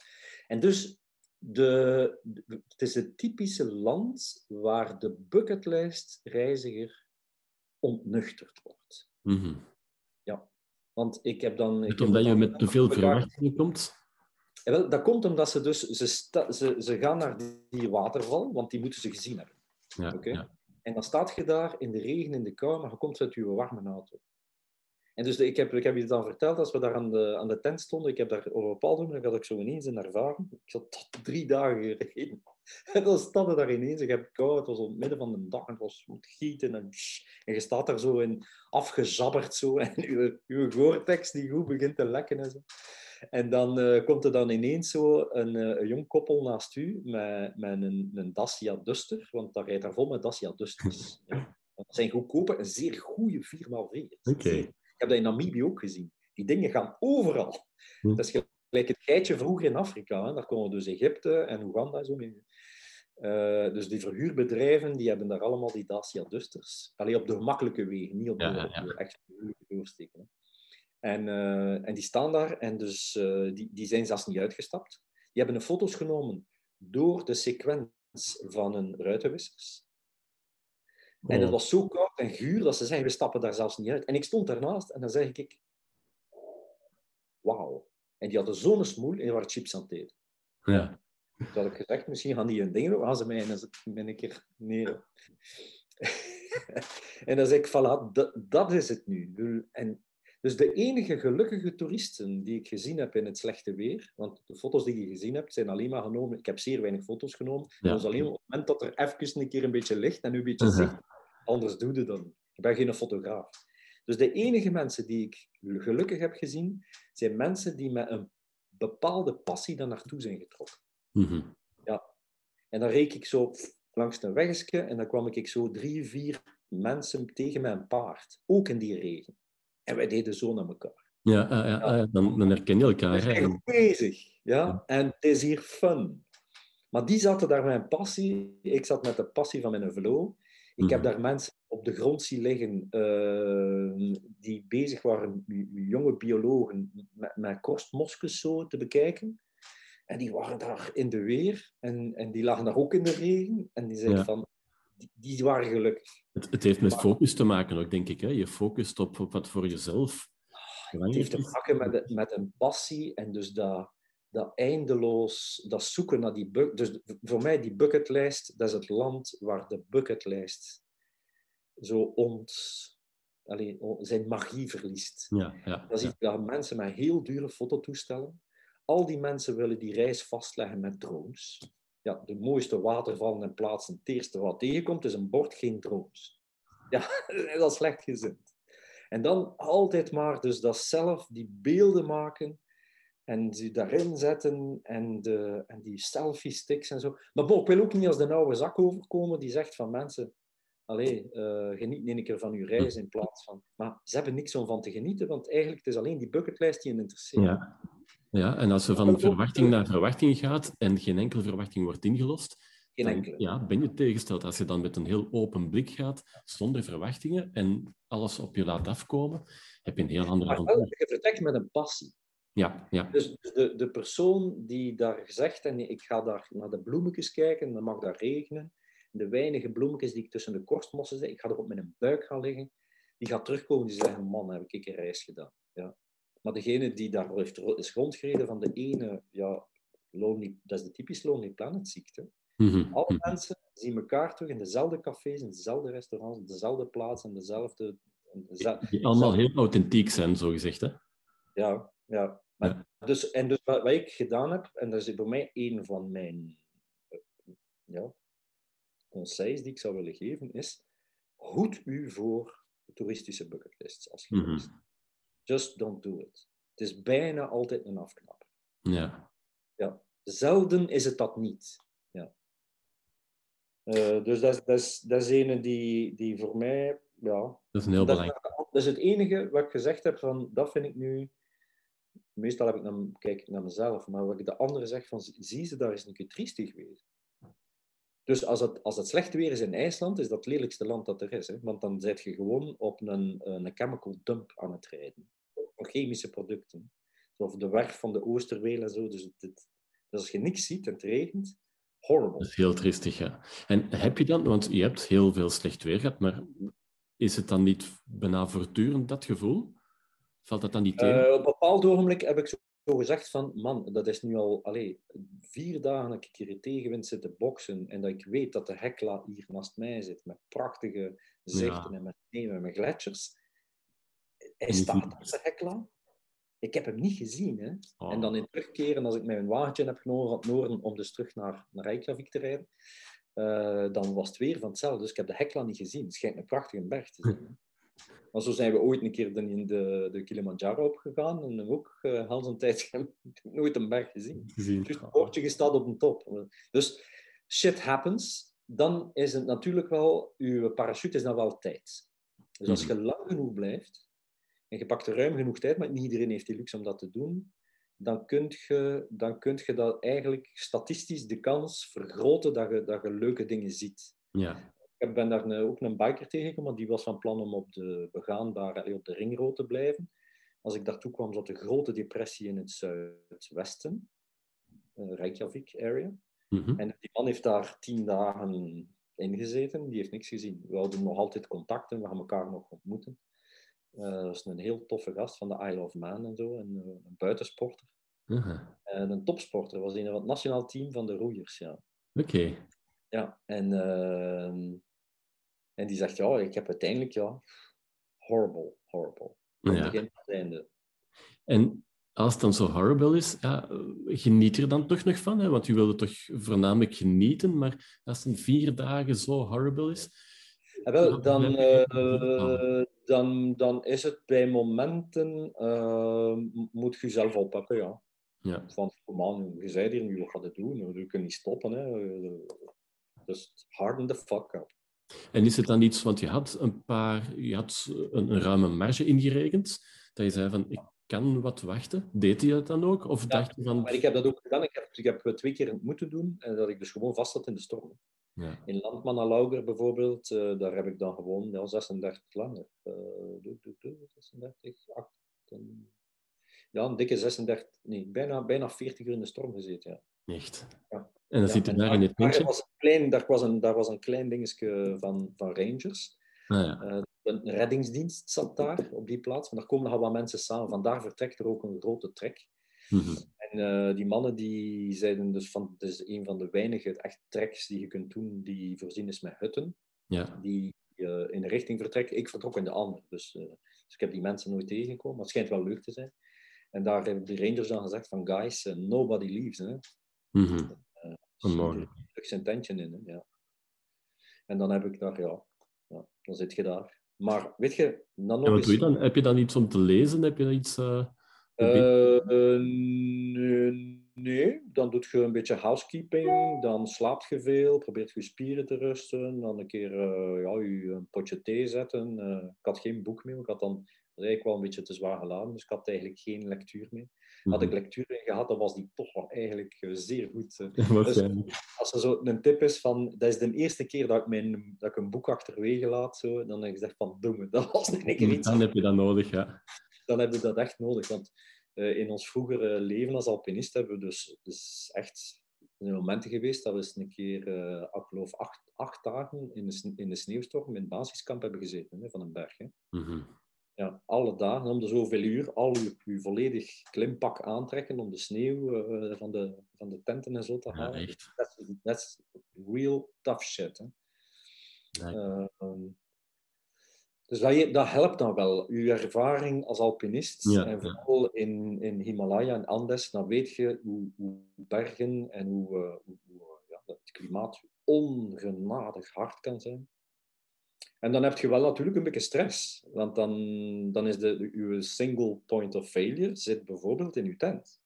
Speaker 2: En dus, de, de- het is het typische land waar de bucketlist reiziger ontnuchterd wordt.
Speaker 1: Mhm.
Speaker 2: Want ik heb dan... Ik heb
Speaker 1: omdat je met te veel verwachtingen komt.
Speaker 2: Ja, wel, dat komt omdat ze dus... Ze, sta- ze, ze gaan naar die waterval, want die moeten ze gezien hebben.
Speaker 1: Ja, ja.
Speaker 2: En dan staat je daar in de regen, in de kou, maar je komt uit je warme auto. En dus de- ik, heb, ik heb je dan verteld, als we daar aan de, aan de tent stonden, ik heb daar op een bepaald moment had ik zo ineens een ervaring. Ik zat tot drie dagen gereden. En dan stond daar ineens, ik heb kou, het was op het midden van de dag, en het was het gieten en, en je staat daar zo in afgezabberd zo, en je, je Gore-Tex die goed begint te lekken en zo. En dan eh, komt er dan ineens zo een, eh, een jong koppel naast u met, met een, een Dacia Duster, want daar rijdt daar vol met Dacia Dusters. Ja. Dat zijn goedkope en zeer goede 4x4.
Speaker 1: Oké.
Speaker 2: Ik heb dat in Namibië ook gezien. Die dingen gaan overal.
Speaker 1: Hm.
Speaker 2: Dat is gelijk het geitje vroeger in Afrika. Hè. Daar komen dus Egypte en Oeganda zo mee. Eh, dus die verhuurbedrijven die hebben daar allemaal die Dacia Dusters. Alleen op de gemakkelijke wegen, niet op de,
Speaker 1: Ja, ja,
Speaker 2: op
Speaker 1: ja.
Speaker 2: de echt moeilijke doorsteken. hè. En, eh, en die staan daar en dus, eh, die, die zijn zelfs niet uitgestapt. Die hebben een foto's genomen door de sequence van hun ruitenwissers. En het was zo koud en guur dat ze zeggen, we stappen daar zelfs niet uit. En ik stond daarnaast en dan zeg ik, wauw. En die hadden zo'n smoel en die waren chips aan het eten.
Speaker 1: Ja.
Speaker 2: Toen had ik gezegd, misschien gaan die hun dingen doen, gaan ze mij en dan ben ik er neer. en dan zeg ik, voilà, dat, dat is het nu. En dus de enige gelukkige toeristen die ik gezien heb in het slechte weer, want de foto's die je gezien hebt, zijn alleen maar genomen, ik heb zeer weinig foto's genomen,
Speaker 1: Ja.
Speaker 2: dat was alleen op het moment dat er even een keer een beetje licht en nu een beetje
Speaker 1: Mhm.
Speaker 2: zicht, anders doe je niet. Ik ben geen fotograaf. Dus de enige mensen die ik gelukkig heb gezien, zijn mensen die met een bepaalde passie daar naartoe zijn getrokken.
Speaker 1: Mhm.
Speaker 2: En dan reek ik zo langs een weggesje en dan kwam ik zo drie, vier mensen tegen mijn paard. Ook in die regen. En wij deden zo naar elkaar.
Speaker 1: Ja, ja, ah, ja, dan, dan herken je
Speaker 2: We
Speaker 1: elkaar. hè.
Speaker 2: zijn goed bezig. Ja? En het is hier fun. Maar die zaten daar met een passie. Ik zat met de passie van mijn flow. Ik heb
Speaker 1: Mhm.
Speaker 2: daar mensen op de grond zien liggen eh, die bezig waren, jonge biologen, met, met zo te bekijken. En die waren daar in de weer en, en die lagen daar ook in de regen. En die zeiden
Speaker 1: Ja.
Speaker 2: van, die, die waren gelukkig.
Speaker 1: Het, het heeft met focus te maken ook, denk ik. Hè? Je focust op, op wat voor jezelf
Speaker 2: Het heeft te maken met, de- met een passie en dus dat, dat eindeloos, dat zoeken naar die bucket. Dus voor mij, die bucketlijst, dat is het land waar de bucketlijst zo ont, allee, on- zijn magie verliest.
Speaker 1: Ja, ja.
Speaker 2: Dat is iets dat mensen met heel dure fototoestellen. Al die mensen willen die reis vastleggen met drones. Ja, de mooiste watervallen en plaatsen. Het eerste wat tegenkomt is een bord, geen drones. Ja, dat is slecht gezind. En dan altijd maar dus dat zelf die beelden maken en die daarin zetten en, de, en die selfie sticks en zo. Maar bon, ik wil ook niet als de oude zak overkomen die zegt van mensen, allee, eh, geniet een keer van uw reis in plaats van... Maar ze hebben niks om van te genieten, want eigenlijk het is alleen die bucketlijst die hen interesseert.
Speaker 1: Ja. Ja, en als je van verwachting naar verwachting gaat en geen enkele verwachting wordt ingelost,
Speaker 2: Geen
Speaker 1: dan
Speaker 2: enkele.
Speaker 1: ja, ben je tegengesteld. Als je dan met een heel open blik gaat, zonder verwachtingen, en alles op je laat afkomen, heb je een heel ander
Speaker 2: Maar wel,
Speaker 1: avontuur.
Speaker 2: je vertrekt met een passie.
Speaker 1: Ja, ja.
Speaker 2: Dus de, de persoon die daar zegt, en ik ga daar naar de bloemetjes kijken, dan mag daar regenen. De weinige bloemetjes die ik tussen de korstmossen zie, ik ga er op mijn buik gaan liggen, die gaat terugkomen die zeggen, man, heb ik een reis gedaan. Ja. Maar degene die daar heeft, is rondgereden van de ene, ja, lonely, dat is de typische Lonely Planet ziekte.
Speaker 1: Mhm,
Speaker 2: Alle mensen zien elkaar terug in dezelfde cafés, in dezelfde restaurants, dezelfde plaatsen, dezelfde... dezelfde
Speaker 1: Die allemaal heel authentiek zijn, zo gezegd. Hè?
Speaker 2: Ja, ja. Maar Dus, en dus wat, wat ik gedaan heb, en dat is voor mij een van mijn eh, ja, conseils die ik zou willen geven, is hoed u voor toeristische bucketlists als je reist. Just don't do it. Het is bijna altijd een afknapper.
Speaker 1: Ja.
Speaker 2: Ja. Zelden is het dat niet. Ja. Eh, dus dat is, dat, is, dat is een die, die voor mij, ja,
Speaker 1: Dat is een heel
Speaker 2: dat,
Speaker 1: belangrijk.
Speaker 2: dat is het enige wat ik gezegd heb van, dat vind ik nu... Meestal heb ik naar, kijk ik naar mezelf, maar wat ik de anderen zeg van, zie ze daar eens een keer triestig geweest. Dus als het, als het slecht weer is in IJsland, is dat het lelijkste land dat er is. Hè? Want dan zit je gewoon op een, een chemical dump aan het rijden. Chemische producten. Of de werf van de Oosterweel en zo. Dus, dus als je niks ziet en het regent, horrible.
Speaker 1: Dat is heel triestig, ja. En heb je dan, want je hebt heel veel slecht weer gehad, maar is het dan niet bijna voortdurend dat gevoel? Valt dat dan niet tegen?
Speaker 2: Eh, op een bepaald ogenblik heb ik zo gezegd van, man, dat is nu al allee, vier dagen dat ik hier in tegenwind zit te boksen en dat ik weet dat de Hekla hier naast mij zit met prachtige zichten en met sneeuw en met gletsjers. Hij staat op de Hekla. Ik heb hem niet gezien. Hè.
Speaker 1: Oh.
Speaker 2: En dan in terugkeren, als ik mijn wagentje heb genomen van het noorden om dus terug naar, naar Reykjavik te rijden, eh, dan was het weer van hetzelfde. Dus ik heb de Hekla niet gezien. Het schijnt een prachtige berg te zijn. hè. Maar zo zijn we ooit een keer in de, de Kilimanjaro opgegaan en ook uh, Hans een tijd nooit een berg gezien.
Speaker 1: Gezien.
Speaker 2: Dus het bordje gestaat op de top. Dus shit happens. Dan is het natuurlijk wel, uw parachute is dan wel tijd. Dus als je lang genoeg blijft en je pakt er ruim genoeg tijd, maar niet iedereen heeft die luxe om dat te doen, dan kun je, dan kunt je dat eigenlijk statistisch de kans vergroten dat je, dat je leuke dingen ziet.
Speaker 1: Ja.
Speaker 2: Ik ben daar een- ook een biker tegengekomen, die was van plan om op de begaanbare, op de ringrood te blijven. Als ik daartoe kwam, zat de grote depressie in het zuidwesten, eh Reykjavik area.
Speaker 1: Mhm.
Speaker 2: En die man heeft daar tien dagen ingezeten, die heeft niks gezien. We hadden nog altijd contact en we gaan elkaar nog ontmoeten. Eh, dat is een heel toffe gast van de Isle of Man en zo, en, eh, een buitensporter. En een topsporter, was een van het nationaal team van de roeiers, ja.
Speaker 1: Oké.
Speaker 2: Ja, en, ehm, en die zegt, ja, ik heb uiteindelijk, ja, horrible, horrible. Van
Speaker 1: Ja.
Speaker 2: begin tot einde.
Speaker 1: En als het dan zo horrible is, ja, geniet er dan toch nog van? Hè? Want je wilde toch voornamelijk genieten, maar als het vier dagen zo horrible is...
Speaker 2: En wel, dan, eh, dan, dan is het bij momenten, eh, moet je jezelf oppakken, ja.
Speaker 1: Ja.
Speaker 2: Van, man, je zei hier nu, wat gaat het doen? Je kunt niet stoppen, hè. Dus harden the fuck up.
Speaker 1: En is het dan iets, want je had een paar, je had een, een ruime marge ingerekend, dat je zei van, ik kan wat wachten. Deed je dat dan ook? Of
Speaker 2: Ja,
Speaker 1: dacht je van...
Speaker 2: Maar ik heb dat ook gedaan. Ik heb, ik heb twee keer moeten doen, en dat ik dus gewoon vast zat in de storm.
Speaker 1: Ja.
Speaker 2: In Landman Lauger bijvoorbeeld, eh, daar heb ik dan gewoon ja, 36 langer. doe, doe, doe, 36, 8, ja, een dikke 36, nee, bijna, bijna 40 uur in de storm gezeten. Ja.
Speaker 1: Echt.
Speaker 2: Ja.
Speaker 1: En dan zit je daar in het
Speaker 2: daar
Speaker 1: tentje?
Speaker 2: was een klein, daar, was een, daar was een klein dingetje van, van Rangers.
Speaker 1: Ah, ja.
Speaker 2: Eh, een reddingsdienst zat daar op die plaats. Maar daar komen nogal wat mensen samen. Vandaar vertrekt er ook een grote trek.
Speaker 1: Mhm.
Speaker 2: En eh, die mannen die zeiden dus van, het is een van de weinige echt treks die je kunt doen die voorzien is met hutten.
Speaker 1: ja.
Speaker 2: Die eh, in een richting vertrekken. Ik vertrok in de andere. Dus, eh, dus ik heb die mensen nooit tegengekomen. Maar het schijnt wel leuk te zijn. En daar hebben de Rangers dan gezegd van guys, nobody leaves. Hè.
Speaker 1: Onmogelijk.
Speaker 2: er zijn tentje in. Hè. Ja. En dan heb ik daar, ja, ja, dan zit je daar. Maar weet je, dan nog
Speaker 1: wat
Speaker 2: eens-
Speaker 1: doe je dan? Heb je dan iets om te lezen? Heb je dan iets... Eh,
Speaker 2: nee, nee, dan doe je een beetje housekeeping, dan slaapt je veel, probeert je spieren te rusten, dan een keer eh, ja, je een potje thee zetten. Eh, ik had geen boek mee, ik had dan, was eigenlijk wel een beetje te zwaar geladen, dus ik had eigenlijk geen lectuur mee. Had ik
Speaker 1: mhm.
Speaker 2: lectuur in gehad, dan was die toch wel eigenlijk zeer goed.
Speaker 1: Waarschijnlijk.
Speaker 2: Als er zo een tip is van, dat is de eerste keer dat ik, mijn, dat ik een boek achterwege laat, zo, dan heb ik gezegd van, doe me, dat was een keer iets
Speaker 1: Dan heb je dat nodig, ja.
Speaker 2: Dan hebben we dat echt nodig. Want eh, in ons vroegere leven als alpinist hebben we dus, dus echt momenten geweest dat we eens een keer, eh, ik geloof, acht, acht dagen in de, in de sneeuwstorm in het basiskamp hebben gezeten hè, van een berg. Hè.
Speaker 1: Mhm.
Speaker 2: Ja, alle dagen, om de zoveel uur, al uw, uw volledig klimpak aantrekken om de sneeuw eh, van, de, van de tenten en zo te halen. Dat is real tough shit. Hè.
Speaker 1: Ja.
Speaker 2: Ehm, dus dat, je- dat helpt dan wel. Uw ervaring als alpinist,
Speaker 1: Ja,
Speaker 2: en
Speaker 1: ja.
Speaker 2: vooral in, in Himalaya en Andes, dan weet je hoe, hoe bergen en hoe, eh, hoe, hoe, eh, ja, het klimaat ongenadig hard kan zijn. En dan heb je wel natuurlijk een beetje stress, want dan, dan is de, de- uw single point of failure zit bijvoorbeeld in uw tent.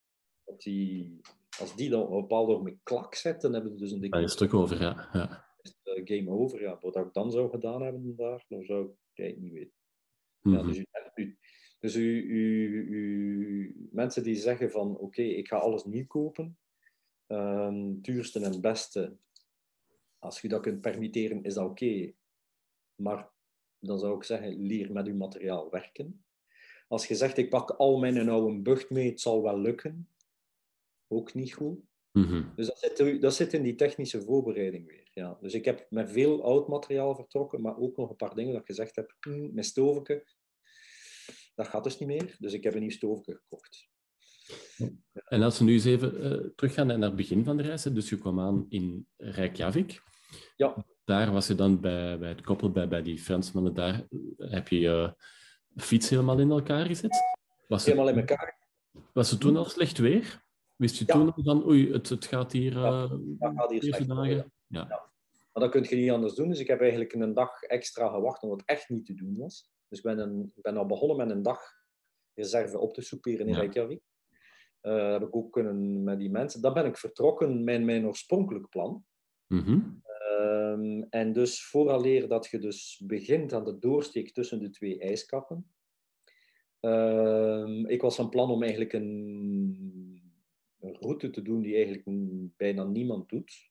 Speaker 2: Dat die, als die dan op een bepaald ogenblik klak zet, dan hebben we dus een dikke
Speaker 1: Dat is stuk over, ja. ja.
Speaker 2: eh, game over. Ja, wat ik dan zou gedaan hebben daar, dan zou ik het niet weten. Ja,
Speaker 1: Mhm.
Speaker 2: dus u, u- dus u, u, u- mensen die zeggen van oké, ik ga alles nieuw kopen, het duurste en beste, als je dat kunt permitteren, is dat oké. Maar dan zou ik zeggen, leer met uw materiaal werken. Als je zegt, ik pak al mijn oude bucht mee, het zal wel lukken, ook niet goed.
Speaker 1: Mhm.
Speaker 2: Dus dat zit, dat zit in die technische voorbereiding weer. Ja. Dus ik heb met veel oud materiaal vertrokken, maar ook nog een paar dingen dat ik gezegd heb. "Hmm, mijn stovenke, dat gaat dus niet meer. Dus ik heb een nieuw stovenke gekocht.
Speaker 1: En als we nu eens even eh, teruggaan naar het begin van de reis, dus je kwam aan in Reykjavik.
Speaker 2: Ja.
Speaker 1: Daar was je dan bij, bij het koppel, bij, bij die Fransmannen, daar heb je je fiets helemaal in elkaar gezet. Was het,
Speaker 2: Helemaal in elkaar.
Speaker 1: was het toen al slecht weer? Wist je
Speaker 2: Ja.
Speaker 1: toen al van, oei, het, het gaat hier
Speaker 2: Ja,
Speaker 1: eh
Speaker 2: gaat hier
Speaker 1: dagen? Ja.
Speaker 2: Maar dat kun je niet anders doen. Dus ik heb eigenlijk een dag extra gewacht, omdat het echt niet te doen was. Dus ik ben, een, ben al begonnen met een dag reserve op te soeperen in
Speaker 1: Ja.
Speaker 2: Reykjavik. Eh, heb ik ook kunnen met die mensen. Dan ben ik vertrokken met mijn oorspronkelijk plan.
Speaker 1: Mhm.
Speaker 2: Ehm, en dus vooraleer dat je dus begint aan de doorsteek tussen de twee ijskappen. Ehm, ik was van plan om eigenlijk een, een route te doen die eigenlijk bijna niemand doet.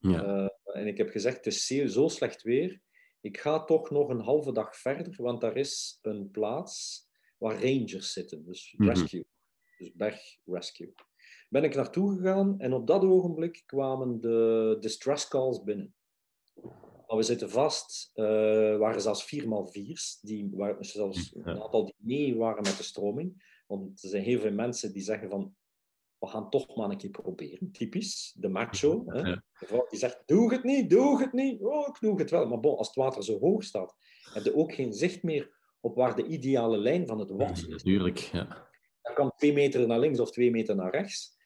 Speaker 1: Ja.
Speaker 2: Eh, en ik heb gezegd, het is zeer- zo slecht weer. Ik ga toch nog een halve dag verder, want daar is een plaats waar rangers zitten. Dus
Speaker 1: Mhm.
Speaker 2: rescue. Dus bergrescue. Ben ik naartoe gegaan en op dat ogenblik kwamen de distress calls binnen. Maar we zitten vast, eh waren zelfs 4x4's, die waren zelfs een aantal die mee waren met de stroming. Want er zijn heel veel mensen die zeggen van, we gaan toch maar een keer proberen. Typisch, de macho. Hè?
Speaker 1: Ja.
Speaker 2: De vrouw die zegt, doe het niet, doe het niet. Oh, ik doe het wel. Maar bon, als het water zo hoog staat, heb je ook geen zicht meer op waar de ideale lijn van het wat is.
Speaker 1: Natuurlijk, ja.
Speaker 2: Dat kan twee meter naar links of twee meter naar rechts.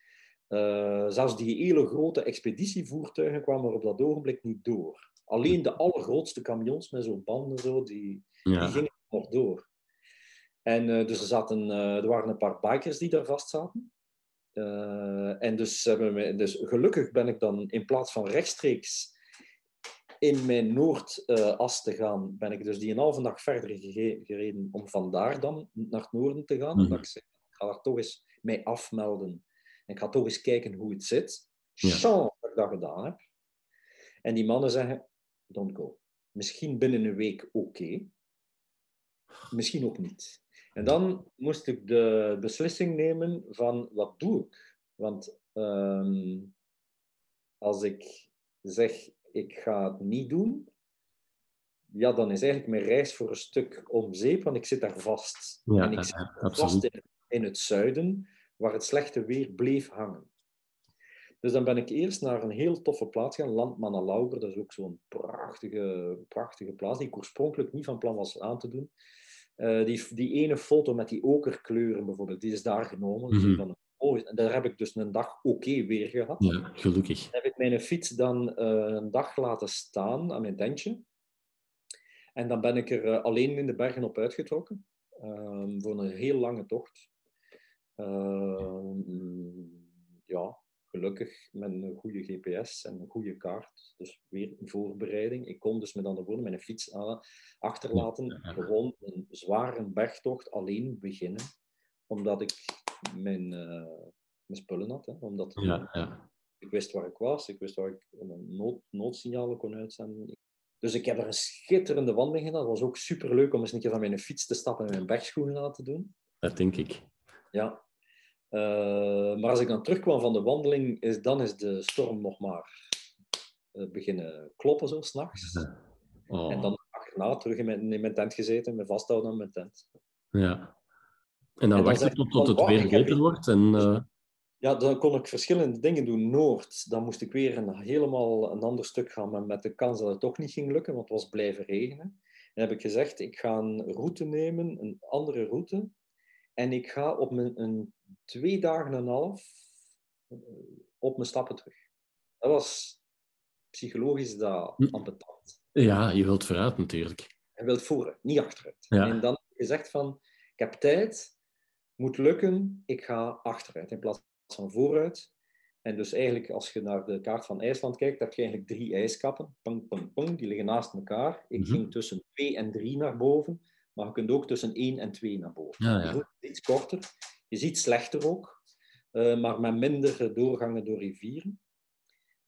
Speaker 2: Eh, zelfs die hele grote expeditievoertuigen kwamen er op dat ogenblik niet door. Alleen de allergrootste camions met zo'n banden, zo, die, die gingen nog door. En eh, dus er, zaten, eh, er waren een paar bikers die daar vast zaten. Eh, en dus, hebben we, dus gelukkig ben ik dan in plaats van rechtstreeks in mijn noordas te gaan, ben ik dus die een halve dag verder gereden om vandaar dan naar het noorden te gaan.
Speaker 1: Mhm.
Speaker 2: Ik zei, ik ga daar toch eens mij afmelden. En ik ga toch eens kijken hoe het zit.
Speaker 1: Ja.
Speaker 2: Chance dat ik dat gedaan heb. En die mannen zeggen, don't go. Misschien binnen een week oké. Misschien ook niet. En dan moest ik de beslissing nemen van wat doe ik? Want ehm, als ik zeg, ik ga het niet doen, ja, dan is eigenlijk mijn reis voor een stuk om zeep, want ik zit daar vast.
Speaker 1: Ja,
Speaker 2: en ik zit
Speaker 1: ja,
Speaker 2: vast
Speaker 1: absoluut.
Speaker 2: in, in het zuiden, waar het slechte weer bleef hangen. Dus dan ben ik eerst naar een heel toffe plaats gaan, Landmannalauber. Dat is ook zo'n prachtige, prachtige plaats, die ik oorspronkelijk niet van plan was aan te doen. Eh, die, die ene foto met die okerkleuren bijvoorbeeld, die is daar genomen.
Speaker 1: Mhm.
Speaker 2: oh, en daar heb ik dus een dag oké weer gehad.
Speaker 1: Ja, gelukkig.
Speaker 2: heb ik mijn fiets dan eh, een dag laten staan aan mijn tentje. En dan ben ik er eh, alleen in de bergen op uitgetrokken. ehm, voor een heel lange tocht. Ehm, ja, gelukkig met een goede GPS en een goede kaart. Dus weer een voorbereiding. Ik kon dus met andere woorden mijn fiets achterlaten. Gewoon een zware bergtocht alleen beginnen. Omdat ik mijn, eh, mijn spullen had. Hè, om dat te doen.
Speaker 1: Ja, ja.
Speaker 2: Ik wist waar ik was, ik wist waar ik een nood, noodsignalen kon uitzenden. Dus ik heb er een schitterende wandeling gedaan. Het was ook superleuk om eens een keer van mijn fiets te stappen en mijn bergschoenen aan te doen.
Speaker 1: Dat denk ik.
Speaker 2: Ja. Eh, maar als ik dan terugkwam van de wandeling, is, dan is de storm nog maar eh, beginnen kloppen zo s'nachts.
Speaker 1: Oh,
Speaker 2: En dan achterna terug in mijn, in mijn tent gezeten, me vasthouden aan mijn tent.
Speaker 1: ja. En dan
Speaker 2: dan
Speaker 1: wachten
Speaker 2: zeg
Speaker 1: tot, tot het
Speaker 2: "Wacht,
Speaker 1: weer beter wordt. En, eh,
Speaker 2: Ja, dan kon ik verschillende dingen doen. Noord, dan moest ik weer een, helemaal een ander stuk gaan, maar met de kans dat het toch niet ging lukken, want het was blijven regenen. En heb ik gezegd, ik ga een route nemen, een andere route. En ik ga op mijn, een twee dagen en een half eh, op mijn stappen terug. Dat was psychologisch dat
Speaker 1: Hm.
Speaker 2: ambetant.
Speaker 1: ja, je wilt vooruit natuurlijk.
Speaker 2: Hij wil vooruit, niet achteruit.
Speaker 1: Ja.
Speaker 2: En dan heb ik gezegd van, ik heb tijd, moet lukken, ik ga achteruit in plaats van vooruit. En dus eigenlijk, als je naar de kaart van IJsland kijkt, heb je eigenlijk drie ijskappen. Pong, pong, pong, die liggen naast elkaar. Ik
Speaker 1: Mhm.
Speaker 2: ging tussen 2 en 3 naar boven, maar je kunt ook tussen 1 en 2 naar boven.
Speaker 1: Ja, ja.
Speaker 2: iets korter. Je ziet slechter ook, eh, maar met minder doorgangen door rivieren.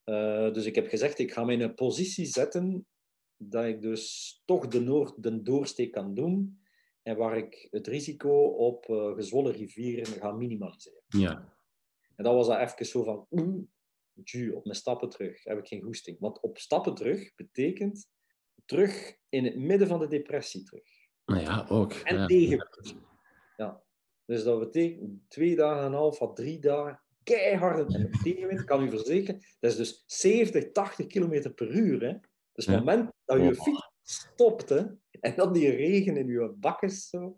Speaker 2: Eh, dus ik heb gezegd, ik ga mij in een positie zetten dat ik dus toch de, noord, de doorsteek kan doen en waar ik het risico op eh, gezwollen rivieren ga minimaliseren.
Speaker 1: Ja.
Speaker 2: En dat was dat even zo van, oeh, op mijn stappen terug heb ik geen goesting. Want op stappen terug betekent terug in het midden van de depressie terug.
Speaker 1: Nou ja, ook.
Speaker 2: En
Speaker 1: ja.
Speaker 2: tegen. Ja. Dus dat betekent twee dagen en een half à drie dagen keihard en tegenwind, kan u verzekeren. Dat is dus 70, 80 kilometer per uur. Hè? Dus het
Speaker 1: Ja.
Speaker 2: moment dat je
Speaker 1: Oh.
Speaker 2: fiets stopt hè, en dan die regen in je bakken zo,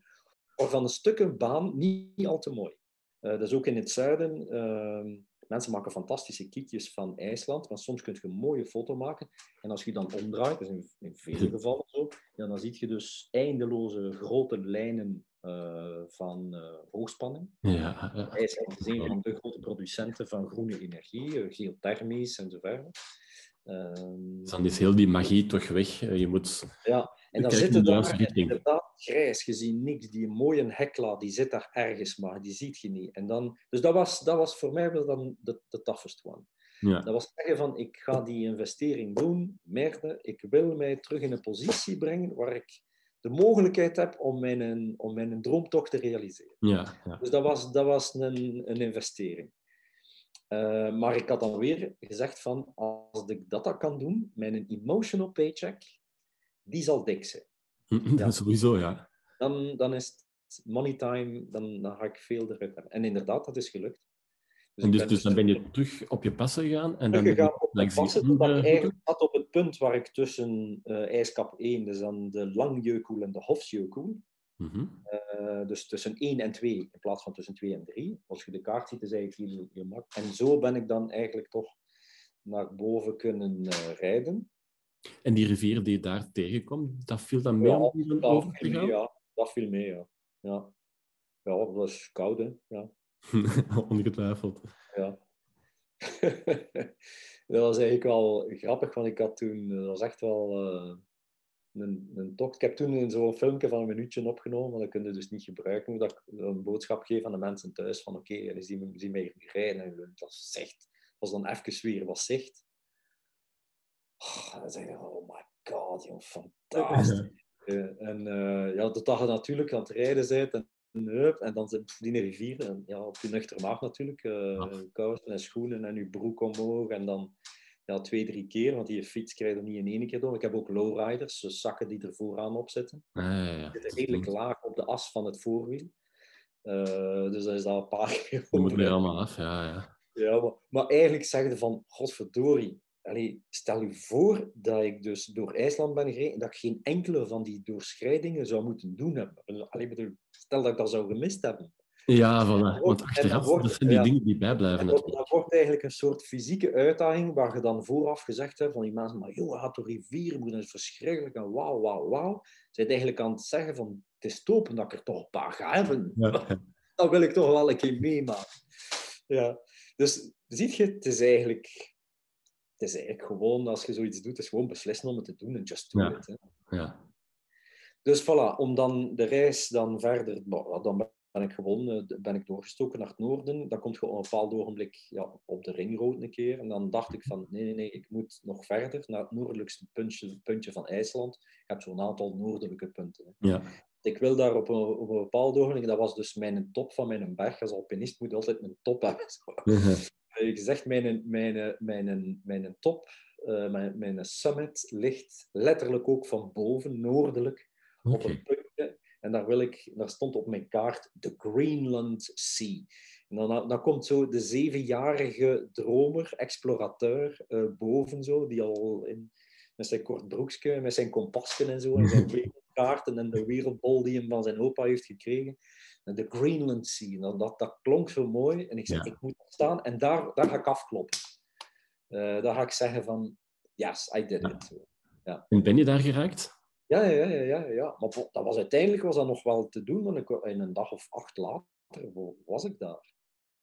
Speaker 2: van een stukken baan niet, niet al te mooi. Eh, dat is ook in het zuiden. ehm, mensen maken fantastische kiekjes van IJsland, maar soms kun je een mooie foto maken. En als je dan omdraait, dat is in, in vele gevallen zo, ja, dan zie je dus eindeloze grote lijnen eh, van eh, hoogspanning.
Speaker 1: Ja.
Speaker 2: IJsland is een van de grote producenten van groene energie, eh, geothermisch en zo verder. Ehm,
Speaker 1: Dus dan is heel die magie toch weg. Je moet...
Speaker 2: ja, en dan zitten daar inderdaad grijs, je ziet niks. Die mooie hekla, die zit daar ergens, maar die ziet je niet. En dan, dus dat was, dat was voor mij wel dan de, de toughest one.
Speaker 1: Ja.
Speaker 2: Dat was zeggen van, ik ga die investering doen, merde, ik wil mij terug in een positie brengen waar ik de mogelijkheid heb om mijn, om mijn droomtocht te realiseren.
Speaker 1: Ja, ja.
Speaker 2: Dus dat was, dat was een, een investering. Eh, maar ik had dan weer gezegd van, als ik dat, dat kan doen, mijn emotional paycheck, die zal dik zijn. Ja.
Speaker 1: Sowieso, ja.
Speaker 2: Dan, dan is het money time, dan, dan ga ik veel eruit hebben. En inderdaad, dat is gelukt.
Speaker 1: En dus,
Speaker 2: ben
Speaker 1: dus dan ben je terug op je passen gegaan en dan
Speaker 2: teruggegaan op mijn passen, totdat ik eigenlijk zat op het punt waar ik tussen eh ijskap 1, dus dan de Langjökull en de Hofsjökull,
Speaker 1: Mhm.
Speaker 2: eh, dus tussen 1 en 2 in plaats van tussen 2 en 3. Als je de kaart ziet, is eigenlijk heel, heel makkelijk. En zo ben ik dan eigenlijk toch naar boven kunnen eh, rijden.
Speaker 1: En die rivier die je daar tegenkomt, dat viel dan mee
Speaker 2: Ja,
Speaker 1: om
Speaker 2: dat
Speaker 1: over te
Speaker 2: viel mee, ja. Dat viel mee, ja. Ja, ja dat was koud, hè. Ja.
Speaker 1: Ongetwijfeld.
Speaker 2: Ja. dat was eigenlijk wel grappig, want ik had toen, dat was echt wel eh, een, een tocht. Ik heb toen zo'n filmpje van een minuutje opgenomen, maar dat kun je dus niet gebruiken. Dat ik een boodschap geef aan de mensen thuis van oké, okay, zien, zien mij hier rijden. En dat was zicht. was dan even weer wat zicht. Oh, dan zeg je, oh my god, joh, fantastisch. Uh, en uh, ja, totdat je natuurlijk aan het rijden bent en, hup, en dan zit die rivier, en ja, op je nuchter maag natuurlijk, uh, kousen en schoenen en je broek omhoog en dan ja, twee, drie keer, want die fiets krijg je niet in één keer door. Ik heb ook lowriders, dus zakken die er vooraan op zitten.
Speaker 1: Ah, ja, ja.
Speaker 2: Die zitten redelijk laag op de as van het voorwiel. Uh, dus dat is al een paar keer.
Speaker 1: Dat moet weer allemaal af, ja. ja.
Speaker 2: Ja, maar, maar eigenlijk zeggen van, godverdorie, allee, stel je voor dat ik dus door IJsland ben gereden en dat ik geen enkele van die doorschrijdingen zou moeten doen hebben. Allee, bedoel, stel dat ik dat zou gemist hebben.
Speaker 1: Ja, voilà. want achteraf, wordt, dat zijn die ja, dingen die bijblijven.
Speaker 2: Dat, dat, wordt eigenlijk een soort fysieke uitdaging waar je dan vooraf gezegd hebt van die mensen, maar joh, gaat door rivier, moet is verschrikkelijk en wauw, wauw, wauw. Ze zijn eigenlijk aan het zeggen van, het is topen dat ik er toch een paar ga hebben. Ja. Dat wil ik toch wel een keer meemaken. Ja. Dus ziet je, het is eigenlijk het is eigenlijk gewoon, als je zoiets doet, is gewoon beslissen om het te doen en just do
Speaker 1: ja.
Speaker 2: it. Hè.
Speaker 1: Ja.
Speaker 2: Dus voilà, om dan de reis dan verder, dan ben ik gewoon eh, ben ik doorgestoken naar het noorden. Dan komt je op een bepaald ogenblik ja, op de ringrood een keer. En dan dacht ik van, nee, nee, nee, ik moet nog verder naar het noordelijkste puntje, puntje van IJsland. Ik heb zo'n aantal noordelijke punten.
Speaker 1: Hè. Ja.
Speaker 2: Ik wil daar op een, op een bepaald ogenblik, dat was dus mijn top van mijn berg. Als alpinist moet je altijd een top hebben. Ik zeg, mijn, mijn, mijn, mijn top, uh, mijn, mijn summit ligt letterlijk ook van boven, noordelijk, okay. op een puntje. En daar, wil ik, daar stond op mijn kaart de Greenland Sea. En dan, dan komt zo de zevenjarige dromer, explorateur, uh, boven zo, die al in, met zijn kort broekje, met zijn kompasken en zo, en zijn wereldkaarten en de wereldbol die hem van zijn opa heeft gekregen de Greenland Sea. Dat, dat, dat klonk zo mooi. En ik zei, ik moet staan en daar, daar ga ik afkloppen. Uh, daar ga ik zeggen van, yes, I did it. Ja.
Speaker 1: En ben je daar geraakt?
Speaker 2: Ja, ja, ja, ja, ja. Maar dat was, uiteindelijk was dat nog wel te doen, want ik, in een dag of acht later was ik daar.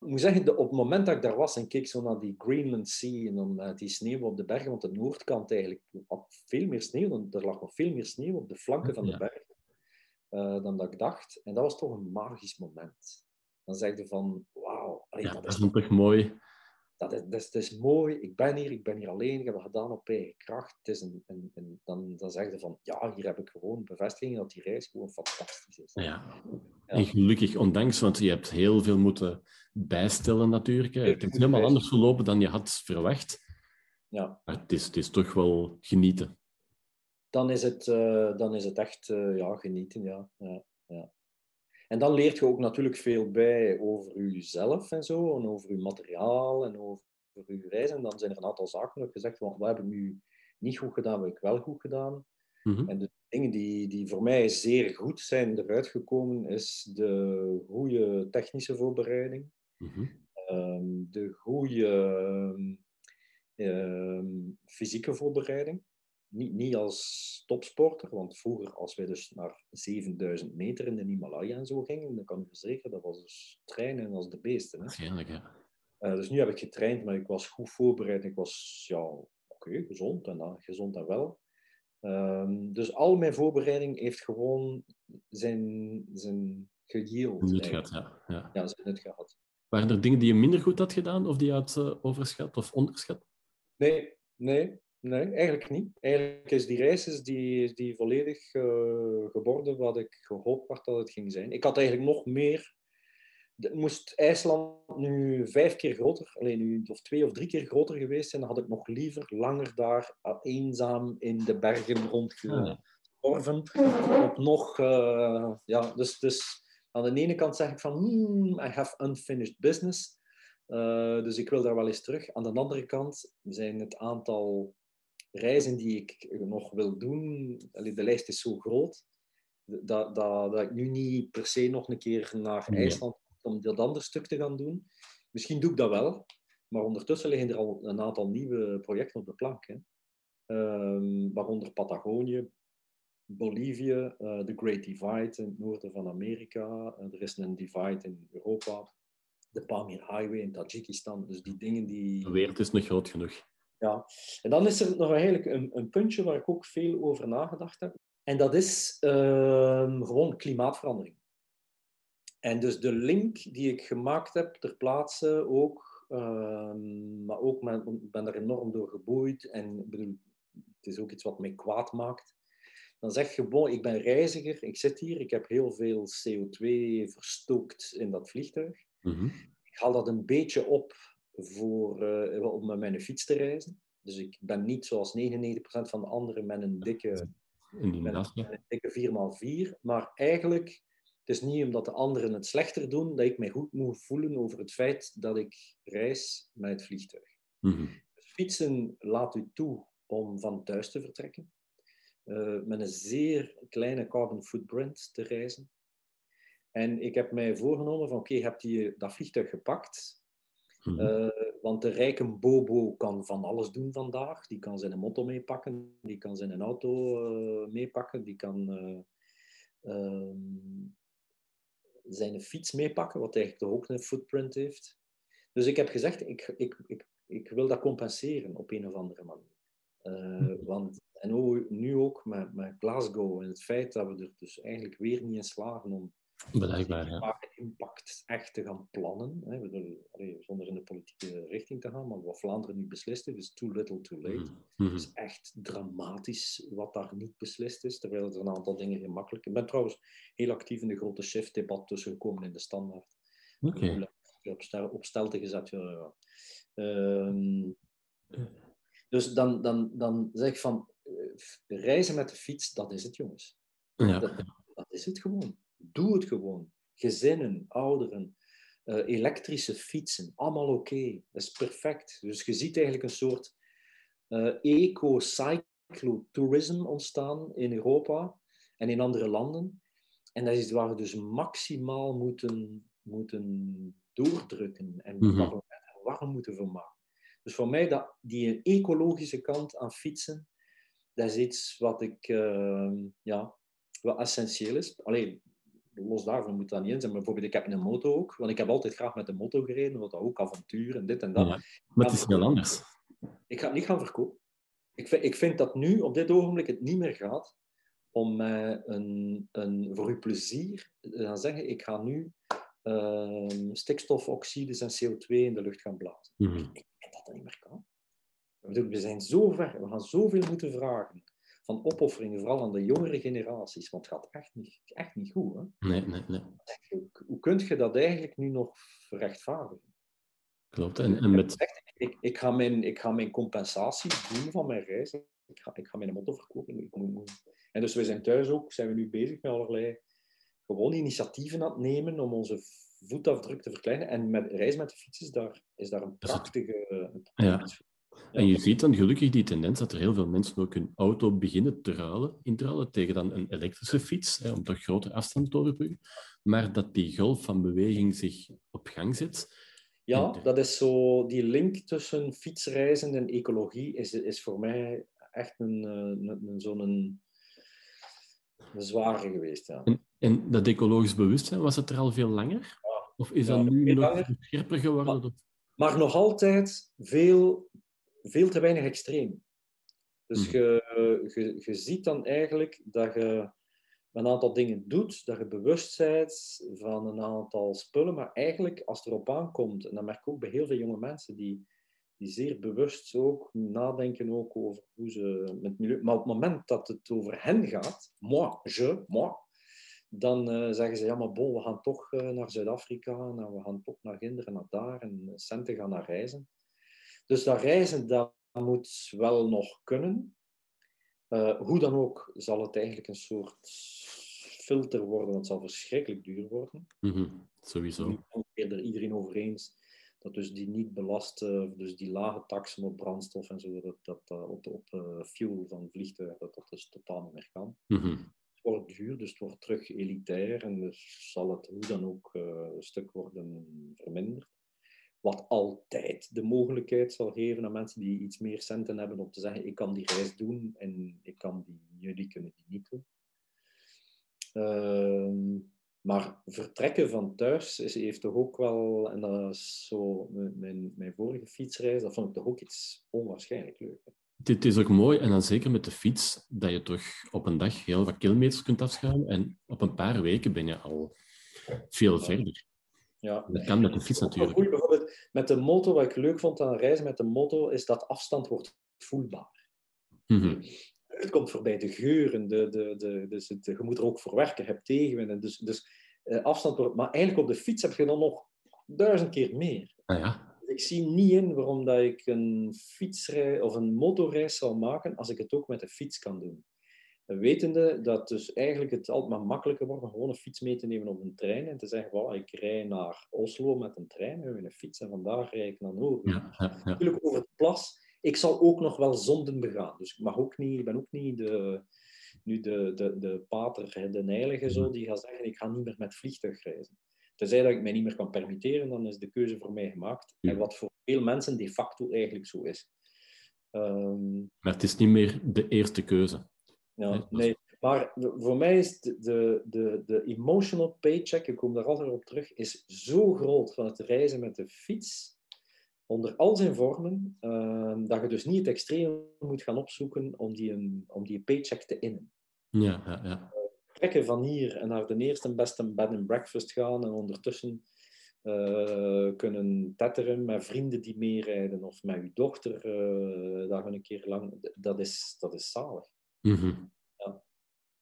Speaker 2: Ik moet zeggen, op het moment dat ik daar was en keek zo naar die Greenland Sea en dan uh, die sneeuw op de bergen, want de noordkant eigenlijk had veel meer sneeuw, er lag nog veel meer sneeuw op de flanken van de bergen. Uh, dan dat ik dacht. En dat was toch een magisch moment. Dan zeg je van, wauw.
Speaker 1: Ja, dat is toch mooi.
Speaker 2: Dat is, dat, is, dat is mooi, ik ben hier, ik ben hier alleen, ik heb het gedaan op eigen kracht. Het is een, een, een, dan, dan zeg je van, ja, hier heb ik gewoon bevestiging dat die reis gewoon fantastisch is.
Speaker 1: Ja. ja. En gelukkig, ondanks, want je hebt heel veel moeten bijstellen natuurlijk. Het is helemaal anders verlopen dan je had verwacht.
Speaker 2: Ja.
Speaker 1: Maar het is, het is toch wel genieten
Speaker 2: dan is het, uh, dan is het echt uh, ja, genieten. Ja. Ja, ja. En dan leert je ook natuurlijk veel bij over jezelf en zo, en over je materiaal en over je reis. En dan zijn er een aantal zaken dat gezegd van, wat heb ik nu niet goed gedaan, wat heb ik wel goed gedaan.
Speaker 1: Mm -hmm.
Speaker 2: En de dingen die, die voor mij zeer goed zijn eruit gekomen, is de goede technische voorbereiding,
Speaker 1: mm -hmm.
Speaker 2: um, de goede um, fysieke voorbereiding niet, niet als topsporter, want vroeger, als wij dus naar 7000 meter in de Himalaya en zo gingen, dan kan ik verzekeren, dat was dus trainen als de beesten.
Speaker 1: Waarschijnlijk, ja.
Speaker 2: Uh, dus nu heb ik getraind, maar ik was goed voorbereid. Ik was, ja, oké, okay, gezond en dan, gezond en wel. Um, dus al mijn voorbereiding heeft gewoon zijn, zijn geheeld.
Speaker 1: Nut gehad, ja. ja.
Speaker 2: Ja, zijn nut gehad.
Speaker 1: Waren er dingen die je minder goed had gedaan, of die je had uh, overschat of onderschat?
Speaker 2: Nee, nee. Nee, eigenlijk niet. Eigenlijk is die reis is die, die volledig uh, geworden wat ik gehoopt had dat het ging zijn. Ik had eigenlijk nog meer... Moest IJsland nu vijf keer groter, alleen nu of twee of drie keer groter geweest zijn, dan had ik nog liever langer daar uh, eenzaam in de bergen rondgeworven. Ja. Op nog... Uh, ja, dus, dus aan de ene kant zeg ik van, hmm, I have unfinished business. Uh, dus ik wil daar wel eens terug. Aan de andere kant zijn het aantal reizen die ik nog wil doen, de lijst is zo groot, dat, dat, dat ik nu niet per se nog een keer naar nee. IJsland om dat andere stuk te gaan doen. Misschien doe ik dat wel, maar ondertussen liggen er al een aantal nieuwe projecten op de plank. Hè. Um, waaronder Patagonië, Bolivie, uh, de Great Divide in het noorden van Amerika. Uh, er is een divide in Europa, de Pamir Highway in Tajikistan. Dus die dingen die...
Speaker 1: De wereld is nog groot genoeg.
Speaker 2: Ja, en dan is er nog eigenlijk een, een puntje waar ik ook veel over nagedacht heb. En dat is uh, gewoon klimaatverandering. En dus de link die ik gemaakt heb ter plaatse ook, uh, maar ook ik ben daar enorm door geboeid en bedoel, het is ook iets wat mij kwaad maakt. Dan zeg je, bon, ik ben reiziger, ik zit hier, ik heb heel veel CO2 verstookt in dat vliegtuig.
Speaker 1: Mm -hmm.
Speaker 2: Ik haal dat een beetje op voor, uh, om met mijn fiets te reizen. Dus ik ben niet zoals 99% van de anderen met een dikke, met met een dikke 4x4. Maar eigenlijk, het is niet omdat de anderen het slechter doen, dat ik mij goed moet voelen over het feit dat ik reis met het vliegtuig.
Speaker 1: Mhm.
Speaker 2: Fietsen laat u toe om van thuis te vertrekken. Eh, met een zeer kleine carbon footprint te reizen. En ik heb mij voorgenomen van oké, heb je dat vliegtuig gepakt?
Speaker 1: Mhm.
Speaker 2: Eh, want de rijke Bobo kan van alles doen vandaag. Die kan zijn motto meepakken, die kan zijn auto eh, meepakken, die kan ehm, zijn fiets meepakken, wat eigenlijk toch ook een footprint heeft. Dus ik heb gezegd, ik, ik, ik, ik wil dat compenseren op een of andere manier. Eh, want, en ook- nu ook met, met Glasgow en het feit dat we er dus eigenlijk weer niet in slagen om
Speaker 1: Blijkbaar, ja.
Speaker 2: impact echt te gaan plannen. Hè. Zonder in de politieke richting te gaan, maar wat Vlaanderen nu beslist heeft, is too little too late.
Speaker 1: Mhm. Mhm.
Speaker 2: Het is echt dramatisch wat daar niet beslist is, terwijl er een aantal dingen gemakkelijk... Ik ben trouwens heel actief in de grote shift-debat tussen gekomen in de standaard.
Speaker 1: Oké.
Speaker 2: Op, stel, op stelte gezet, ja. ja. Ehm, dus dan, dan, dan zeg ik van, reizen met de fiets, dat is het, jongens.
Speaker 1: Ja.
Speaker 2: Dat, dat is het gewoon. Doe het gewoon. Gezinnen, ouderen, eh, elektrische fietsen, allemaal oké. Dat is perfect. Dus je ziet eigenlijk een soort eh eco-cyclotourism ontstaan in Europa en in andere landen. En dat is waar we dus maximaal moeten, moeten doordrukken en
Speaker 1: Mhm.
Speaker 2: warm, warm moeten van maken. Dus voor mij, dat, die ecologische kant aan fietsen, dat is iets wat ik, eh, ja, wat essentieel is. Alleen, los daarvan moet dat niet in zijn. Maar bijvoorbeeld, ik heb een moto ook, want ik heb altijd graag met de moto gereden, wat dat ook avontuur en dit en dat.
Speaker 1: Ja. Maar het is heel anders.
Speaker 2: Ik ga het niet gaan verkopen. Ik vind, ik vind dat nu, op dit ogenblik, het niet meer gaat om mij een, een, voor uw plezier te gaan zeggen, ik ga nu ehm, stikstofoxides en CO2 in de lucht gaan blazen.
Speaker 1: Mhm.
Speaker 2: Ik vind dat dat niet meer kan. We zijn zo ver, we gaan zoveel moeten vragen van opofferingen, vooral aan de jongere generaties, want het gaat echt niet, echt niet goed. Hè?
Speaker 1: Nee, nee, nee.
Speaker 2: Hoe, hoe kun je dat eigenlijk nu nog rechtvaardigen?
Speaker 1: Klopt. En, en met...
Speaker 2: Ik, ik, ga mijn, ik ga mijn compensatie doen van mijn reis. Ik ga, ik ga mijn motto verkopen. En dus we zijn thuis ook, zijn we nu bezig met allerlei gewoon initiatieven aan het nemen om onze voetafdruk te verkleinen. En met reis met de fiets is daar, is daar een prachtige, een prachtige
Speaker 1: Ja. En je ziet dan gelukkig die tendens dat er heel veel mensen ook hun auto beginnen te ruilen, in te ruilen tegen dan een elektrische fiets, hè, om toch grotere afstand te overbruggen. Maar dat die golf van beweging zich op gang zet.
Speaker 2: Ja, dat is zo, die link tussen fietsreizen en ecologie is, is voor mij echt een, eh, een, een, zo'n zware geweest. Ja.
Speaker 1: En, en dat ecologisch bewustzijn, was het er al veel langer? Of is
Speaker 2: Ja,
Speaker 1: dat nu nog
Speaker 2: langer.
Speaker 1: scherper geworden?
Speaker 2: Maar nog altijd veel, veel te weinig extreem. Dus
Speaker 1: Mhm.
Speaker 2: je, je, ziet dan eigenlijk dat je een aantal dingen doet, dat je bewust bent van een aantal spullen, maar eigenlijk als het erop aankomt, en dat merk ik ook bij heel veel jonge mensen, die, die zeer bewust ook nadenken ook over hoe ze met milieu... Maar op het moment dat het over hen gaat, moi, je, moi, dan eh, zeggen ze, ja maar bon, we gaan toch eh, naar Zuid-Afrika, en we gaan toch naar Ginder en naar daar, en centen gaan naar reizen. Dus dat reizen, dat moet wel nog kunnen. Eh, hoe dan ook zal het eigenlijk een soort filter worden, het zal verschrikkelijk duur worden.
Speaker 1: Mhm, Sowieso.
Speaker 2: Nu is er iedereen over eens dat dus die niet belasten, dus die lage taksen op brandstof en zo, dat, dat eh, op, op eh, fuel van vliegtuigen, dat dat dus totaal niet meer kan.
Speaker 1: Mhm.
Speaker 2: Het wordt duur, dus het wordt terug elitair en dus zal het hoe dan ook een stuk worden verminderd. Wat altijd de mogelijkheid zal geven aan mensen die iets meer centen hebben om te zeggen, ik kan die reis doen en ik kan die, jullie kunnen die niet doen. Ehm, maar vertrekken van thuis is, heeft toch ook wel, en dat is zo mijn- mijn, vorige fietsreis, dat vond ik toch ook iets onwaarschijnlijk leuk. hè.
Speaker 1: Het is ook mooi, en dan zeker met de fiets, dat je toch op een dag heel wat kilometers kunt afschuiven. En op een paar weken ben je al veel verder.
Speaker 2: Ja.
Speaker 1: Dat kan met de fiets natuurlijk.
Speaker 2: goed, met de motor, wat ik leuk vond aan reizen met de motor, is dat afstand wordt voelbaar.
Speaker 1: Mhm.
Speaker 2: Het komt voorbij, de geuren, de, de, de, dus het, je moet er ook voor werken, je hebt tegenwind. Dus, dus eh, afstand wordt... Maar eigenlijk op de fiets heb je dan nog duizend keer meer.
Speaker 1: Ah ja.
Speaker 2: Ik zie niet in waarom dat ik een fietsreis of een motorreis zal maken als ik het ook met de fiets kan doen. Wetende dat dus eigenlijk het altijd maar makkelijker wordt om gewoon een fiets mee te nemen op een trein en te zeggen, wow, ik rij naar Oslo met een trein en een fiets en vandaar rijd ik naar Noord.
Speaker 1: Ja, ja, ja.
Speaker 2: Natuurlijk over het plas. Ik zal ook nog wel zonden begaan. Dus ik, mag ook niet, ik ben ook niet de, nu de, de, de pater, de heilige zo, die gaat zeggen, ik ga niet meer met vliegtuig reizen. Tenzij dat ik mij niet meer kan permitteren, dan is de keuze voor mij gemaakt. En wat voor veel mensen de facto eigenlijk zo is. Ehm,
Speaker 1: Maar het is niet meer de eerste keuze. Nee,
Speaker 2: ja. Maar voor mij is de, de, de, de emotional paycheck, ik kom daar altijd op terug, is zo groot van het reizen met de fiets, onder al zijn vormen, ehm, dat je dus niet het extreem moet gaan opzoeken om die, een, om die paycheck te innen.
Speaker 1: Ja, ja, ja.
Speaker 2: Trekken van hier en naar de eerste en beste bed and breakfast gaan en ondertussen eh, kunnen tetteren met vrienden die meerijden of met uw dochter uh, daar een keer lang. Dat is, dat is zalig.
Speaker 1: Mhm.
Speaker 2: Ja.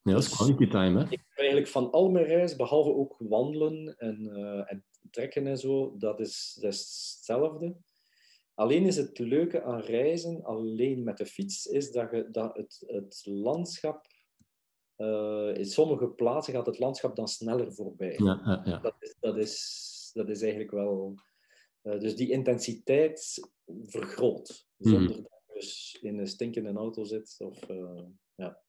Speaker 1: Ja, dat is quality time, hè?
Speaker 2: Ik heb eigenlijk van al mijn reis, behalve ook wandelen en, uh, en trekken en zo, dat is, dat is hetzelfde. Alleen is het leuke aan reizen, alleen met de fiets, is dat, je, dat het, het landschap, uh, in sommige plaatsen gaat het landschap dan sneller voorbij.
Speaker 1: Ja, ja, ja.
Speaker 2: Dat, is, dat, is, dat is eigenlijk wel... Uh, dus die intensiteit vergroot, zonder
Speaker 1: Mhm.
Speaker 2: dat je dus in een stinkende auto zit. Of, uh, ja.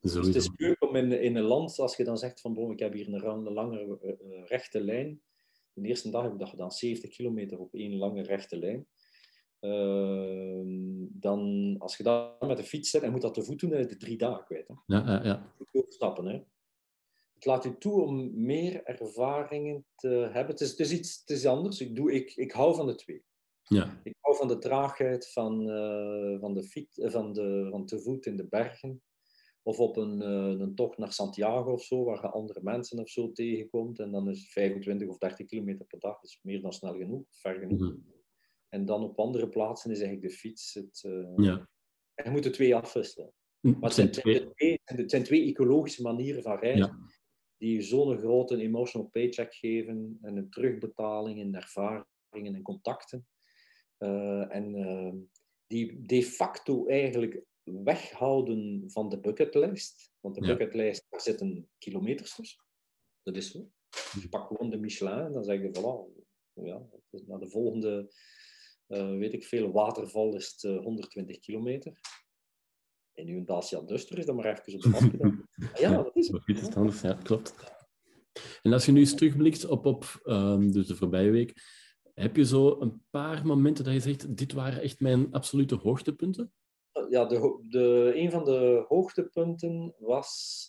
Speaker 2: Dus het is leuk om in, in een land, als je dan zegt van bon, ik heb hier een, lange eh, rechte lijn. De eerste dag heb ik dat gedaan, 70 kilometer op één lange rechte lijn. Ehm, dan, als je dan met de fiets zit en moet dat te voet doen, dan het drie dagen kwijt. Hè.
Speaker 1: Ja, ja, ja.
Speaker 2: Je stappen, hè. Het laat u toe om meer ervaringen te hebben. Het is, het is iets het is anders. Ik, doe, ik, ik hou van de twee.
Speaker 1: Ja.
Speaker 2: Ik hou van de traagheid van, eh, van, de fiets, eh, van, de, van te voet in de bergen. Of op een, uh, een tocht naar Santiago of zo, waar je andere mensen of zo tegenkomt. En dan is 25 of 30 kilometer per dag is meer dan snel genoeg, ver genoeg.
Speaker 1: Mhm.
Speaker 2: En dan op andere plaatsen is eigenlijk de fiets het... Uh,
Speaker 1: ja.
Speaker 2: En je moet de twee afwisselen.
Speaker 1: Het
Speaker 2: Maar het zijn, twee, het zijn twee ecologische manieren van.
Speaker 1: Ja.
Speaker 2: Die zo'n grote emotional paycheck geven. En een terugbetaling in ervaringen en contacten. Uh, en uh, die de facto eigenlijk weghouden van de bucketlist. Want de
Speaker 1: Ja.
Speaker 2: bucketlist, daar zitten kilometers tussen. Dat is zo. Je pakt gewoon de Michelin en dan zeg je, voilà, ja, naar de volgende, uh, weet ik veel, waterval is het uh, 120 kilometer. En nu een Dacia Duster is dan maar even op de map gedaan. ja, dat is
Speaker 1: het. Ja, klopt. En als je nu eens terugblikt op, op um, dus de voorbije week, heb je zo een paar momenten dat je zegt, dit waren echt mijn absolute hoogtepunten?
Speaker 2: Ja, de, de, een van de hoogtepunten was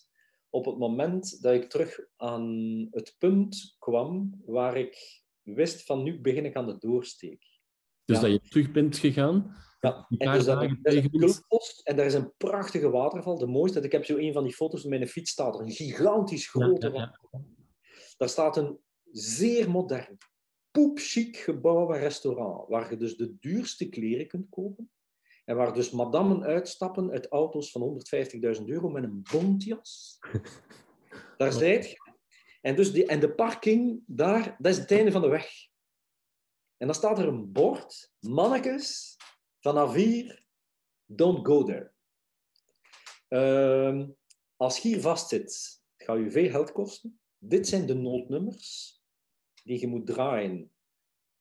Speaker 2: op het moment dat ik terug aan het punt kwam waar ik wist van nu begin ik aan de doorsteek.
Speaker 1: Dus
Speaker 2: ja.
Speaker 1: dat je terug bent gegaan?
Speaker 2: Ja, en dus dat, is een en daar is een prachtige waterval, de mooiste. Ik heb zo een van die foto's, mijn fiets staat er, een gigantisch grote
Speaker 1: ja.
Speaker 2: Daar staat een zeer modern, poepchic gebouw en restaurant, waar je dus de duurste kleren kunt kopen. En waar dus madammen uitstappen uit auto's van 150.000 euro met een bontjas. Daar zijt je. En, dus die, en de parking, daar, dat is het einde van de weg. En dan staat er een bord, mannekes, vanaf hier, don't go there. Uh, als je hier vastzit, gaat je veel geld kosten. Dit zijn de noodnummers die je moet draaien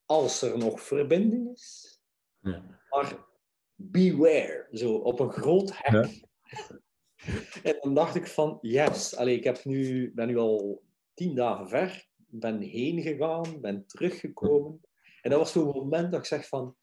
Speaker 2: als er nog verbinding is.
Speaker 1: Ja.
Speaker 2: Maar beware, zo op een groot hek. Ja. En dan dacht ik van, yes, Allee, ik heb nu, ben nu al tien dagen ver, ben heen gegaan, ben teruggekomen. En dat was zo'n moment dat ik zeg van,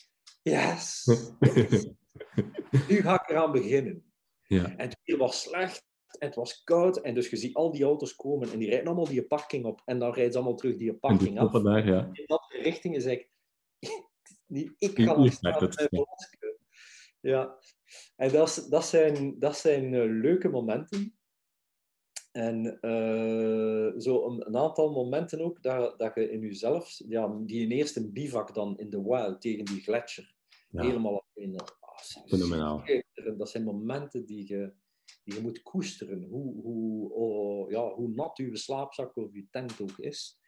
Speaker 2: yes, nu ga ik eraan beginnen.
Speaker 1: Ja.
Speaker 2: En het weer was slecht, en het was koud, en dus je ziet al die auto's komen, en die rijden allemaal die parking op, en dan rijden ze allemaal terug die parking af.
Speaker 1: Daar, ja.
Speaker 2: In dat richting is ik, ik staan
Speaker 1: het,
Speaker 2: ja. ja, en dat, dat zijn, dat zijn uh, leuke momenten. En uh, zo een, een, aantal momenten ook dat, dat je in jezelf, ja, die eerste bivak dan in de wild tegen die gletsjer, ja. helemaal alleen. Oh,
Speaker 1: Fenomenaal.
Speaker 2: Dat zijn momenten die je, die je moet koesteren, hoe, hoe, oh, ja, hoe nat uw slaapzak of uw tent ook is.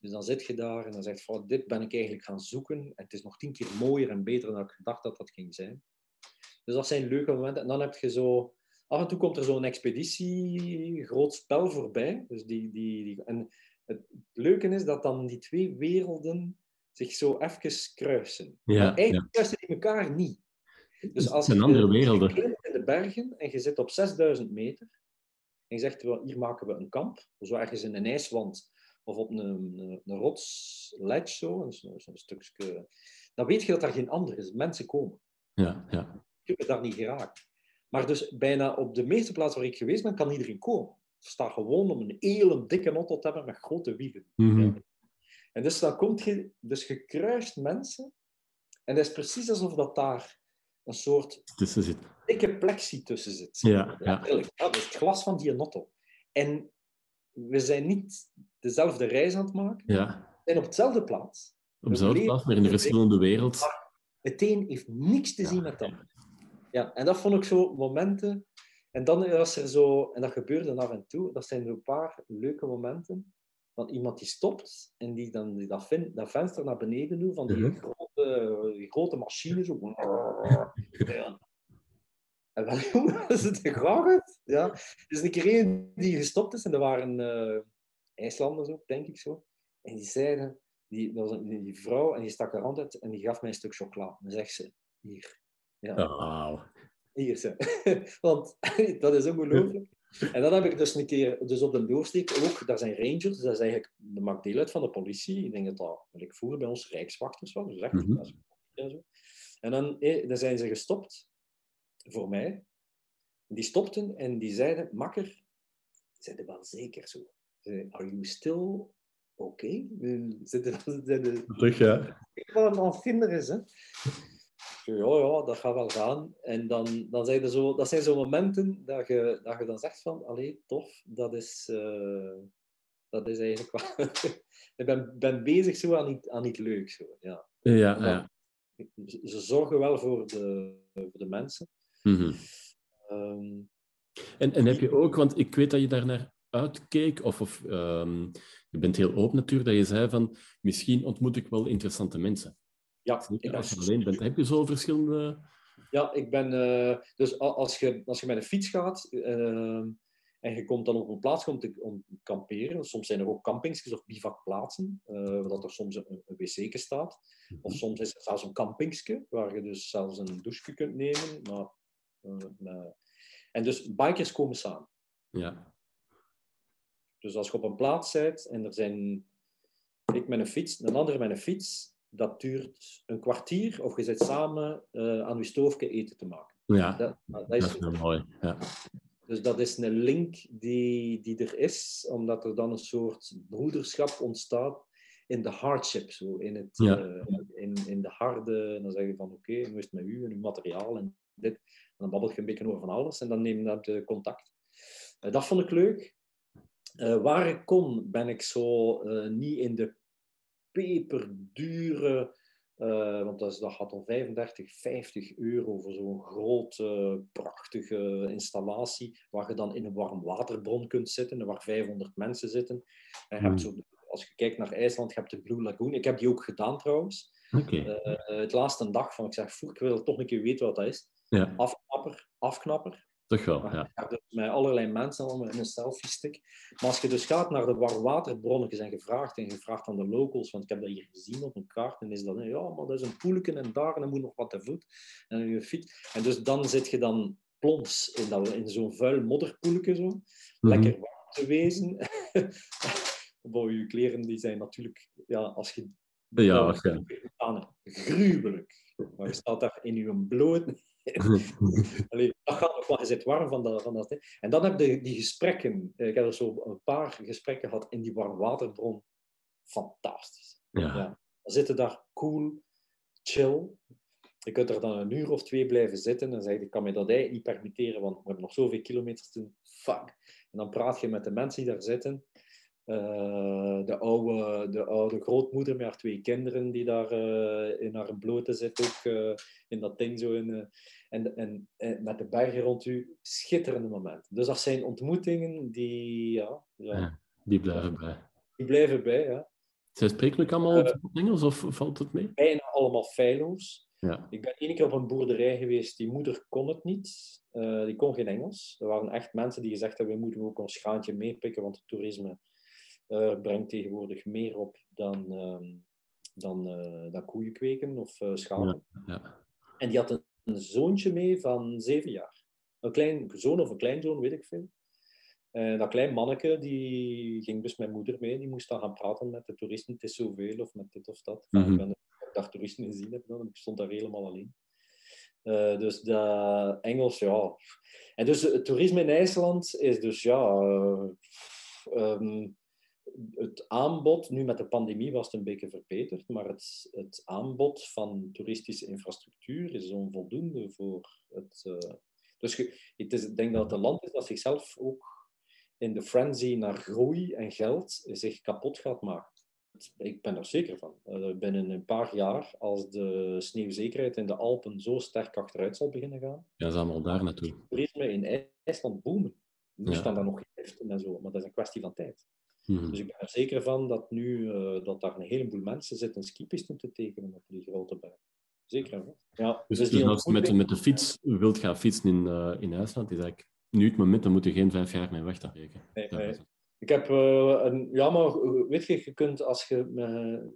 Speaker 2: Dus dan zit je daar en dan zegt je, dit ben ik eigenlijk gaan zoeken. En het is nog tien keer mooier en beter dan ik gedacht dat dat ging zijn. Dus dat zijn leuke momenten. En dan heb je zo... Af en toe komt er zo'n expeditie, groot spel voorbij. Dus die, die, die, en het leuke is dat dan die twee werelden zich zo even kruisen.
Speaker 1: Ja,
Speaker 2: maar eigenlijk
Speaker 1: ja.
Speaker 2: kruisen die elkaar niet. Dus als
Speaker 1: Het zijn
Speaker 2: je,
Speaker 1: andere werelden.
Speaker 2: Bergen en je zit op 6000 meter en je zegt, hier maken we een kamp, zo ergens in een ijswand of op een, een, een rotsledge, zo, zo'n stukje, dan weet je dat er geen ander is. Mensen komen.
Speaker 1: Ja, ja.
Speaker 2: Je kunt daar niet geraken. Maar dus bijna op de meeste plaatsen waar ik geweest ben, kan iedereen komen. Er staat gewoon om een hele dikke auto te hebben met grote wiegen.
Speaker 1: Mhm.
Speaker 2: En dus dan komt je, dus je kruist mensen, en het is precies alsof dat daar een soort
Speaker 1: Tussen zit.
Speaker 2: dikke plexie tussen zit.
Speaker 1: Ja, ja.
Speaker 2: dat is het glas van die notto. En we zijn niet dezelfde reis aan het maken,
Speaker 1: Ja.
Speaker 2: we zijn op dezelfde plaats.
Speaker 1: Op dezelfde plaats, maar in een verschillende wereld.
Speaker 2: Het een heeft niks te zien met ander. Ja, en dat vond ik zo momenten. En dan was er zo, en dat gebeurde af en toe, dat zijn een paar leuke momenten. Van iemand die stopt en die dan die dat, dat venster naar beneden doet, van die,
Speaker 1: Mhm.
Speaker 2: Grote, die grote machine. Zo. Ja. En wel, jongen, is het graag Ja. Er is een keer een die gestopt is en er waren eh IJslanders ook, denk ik zo. En die zeiden, die, dat was een, die vrouw, en die stak haar hand uit en die gaf mij een stuk chocola. En dan zegt ze, hier. Ja,
Speaker 1: Wauw.
Speaker 2: hier ze. Want dat is ongelooflijk. En dan heb ik dus een keer, dus op de doorsteek ook, daar zijn rangers, dat is eigenlijk, dat maakt deel uit van de politie. Ik denk dat dat, wat ik vroeger bij ons rijkswachters was, dus echt,
Speaker 1: Mhm.
Speaker 2: en zo. En dan, eh, dan zijn ze gestopt, voor mij. Die stopten en die zeiden, makker, zijn er wel zeker zo? Ze zeiden, Are you still okay? Zitten
Speaker 1: Terug, ja.
Speaker 2: ik wat een afvinder is, hè. Ja, ja, dat gaat wel gaan. En dan, dan zijn er zo, dat zijn zo momenten dat je, dat je dan zegt van, allee, tof, dat is, eh, dat is eigenlijk wel... ik ben, ben bezig zo aan iets, aan iets leuks. Zo, ja.
Speaker 1: Ja, ja.
Speaker 2: Ze ze zorgen wel voor de, voor de mensen.
Speaker 1: Mhm.
Speaker 2: Ehm,
Speaker 1: En, en heb je ook, want ik weet dat je daar naar uitkeek, of, of ehm, je bent heel open natuurlijk, dat je zei van misschien ontmoet ik wel interessante mensen.
Speaker 2: Ja, ik
Speaker 1: als je alleen bent. Heb je zo verschillende...
Speaker 2: Ja, ik ben... eh, dus als je, als je met een fiets gaat eh, en je komt dan op een plaats om te, om kamperen, soms zijn er ook campingsjes of bivakplaatsen, waar dat er soms een, een wc staat. Of soms is er zelfs een campingsje, waar je dus zelfs een douche kunt nemen. Maar, eh, En dus bikers komen samen.
Speaker 1: Ja.
Speaker 2: Dus als je op een plaats bent en er zijn ik met een fiets, een andere met een fiets, dat duurt een kwartier of je zit samen eh, aan je stoofje eten te maken.
Speaker 1: Ja,
Speaker 2: Dat, dat
Speaker 1: dat
Speaker 2: is,
Speaker 1: wel mooi. Ja.
Speaker 2: dus dat is een link die, die er is, omdat er dan een soort broederschap ontstaat in de hardship, zo, in, het,
Speaker 1: Ja.
Speaker 2: eh, in, in de harde. En dan zeg je van oké, hoe is het met u en uw materiaal en dit. En dan babbel je een beetje over van alles en dan neem je dat eh, contact. Dat vond ik leuk. Waar ik kon, ben ik zo niet in de peperdure, eh, want dat, is, dat gaat om 35, 50 euro voor zo'n grote, prachtige installatie, waar je dan in een warmwaterbron kunt zitten en waar 500 mensen zitten. En je hebt zo, als je kijkt naar IJsland, je hebt de Blue Lagoon. Ik heb die ook gedaan trouwens.
Speaker 1: Oké.
Speaker 2: Eh, het laatste dag van, ik zeg, "Foe, ik wil toch een keer weten wat dat is.
Speaker 1: Ja,
Speaker 2: Afknapper, afknapper.
Speaker 1: Toch wel. Ja.
Speaker 2: Ja, dus met allerlei mensen allemaal in een selfie-stick. Maar als je dus gaat naar de warmwaterbronnetjes en gevraagd en gevraagd aan de locals, want ik heb dat hier gezien op een kaart, en is dat, ja, maar dat is een poelken en daar en dan moet nog wat te voet en je fiets. En dus dan zit je dan plons in, dat, in zo'n vuil modderpoelken zo,
Speaker 1: Mhm.
Speaker 2: lekker warm te wezen. Boy, je kleren die zijn natuurlijk, ja, als je
Speaker 1: Ja,
Speaker 2: aan, gruwelijk. Maar je staat daar in je bloot. Allee, dat gaat nog wel, je zit warm van dat. Van dat hè. en dan heb je die gesprekken. Ik heb er zo een paar gesprekken gehad in die warmwaterbron. Fantastisch.
Speaker 1: Ja.
Speaker 2: Ja. Dan zitten daar cool, chill. Je kunt er dan een uur of twee blijven zitten en zeggen, ik kan me dat eigenlijk niet permitteren, want we hebben nog zoveel kilometers te doen. Fuck. En dan praat je met de mensen die daar zitten. Eh, de, oude, de oude grootmoeder met haar twee kinderen die daar eh, in haar blote zit, ook eh, in dat ding zo. In, en, en, en met de bergen rond u, schitterende momenten. Dus dat zijn ontmoetingen die, ja, ja,
Speaker 1: Ja. Die blijven bij.
Speaker 2: die blijven bij. Ja.
Speaker 1: Zij spreken ook allemaal Engels of valt het mee?
Speaker 2: Bijna allemaal feilloos.
Speaker 1: Ja.
Speaker 2: Ik ben één keer op een boerderij geweest, die moeder kon het niet. Die kon geen Engels. Er waren echt mensen die gezegd hebben, we moeten ook ons schaantje meepikken, want het toerisme brengt tegenwoordig meer op dan, uh, dan, dan koeien kweken of schapen.
Speaker 1: Ja. Ja.
Speaker 2: En die had een, een, zoontje mee van zeven jaar. Een klein zoon of een kleinzoon, weet ik veel. En dat klein manneke, die ging dus met moeder mee. Die moest dan gaan praten met de toeristen. Het is zoveel, of met dit of dat.
Speaker 1: Mm -hmm.
Speaker 2: Ik ben daar toeristen gezien heb, dan. ik stond daar helemaal alleen. Uh, dus dat Engels, ja. En dus het toerisme in IJsland is dus, ja... Uh, um, het aanbod, nu met de pandemie was het een beetje verbeterd, maar het, het aanbod van toeristische infrastructuur is onvoldoende voor het... Uh, dus je, het is, ik denk dat het een land is dat zichzelf ook in de frenzy naar groei en geld zich kapot gaat maken. Ik ben er zeker van. Uh, binnen een paar jaar, als de sneeuwzekerheid in de Alpen zo sterk achteruit zal beginnen gaan,
Speaker 1: ja, zal allemaal daar naartoe.
Speaker 2: toerisme in IJsland boomen. Nu ja. staan daar nog geen liften en zo, maar dat is een kwestie van tijd.
Speaker 1: -hmm.
Speaker 2: Dus ik ben er zeker van dat nu uh, dat daar een heleboel mensen zitten skipisten te tekenen op die grote berg. Zeker. Hè? Ja,
Speaker 1: dus, dus, dus als je met, met de fiets wilt gaan fietsen in, uh, in IJsland, is eigenlijk nu het moment, dan moet je geen vijf jaar mee wachten.
Speaker 2: Nee, nee. Ik heb uh, een, ja, maar weet je, je kunt als je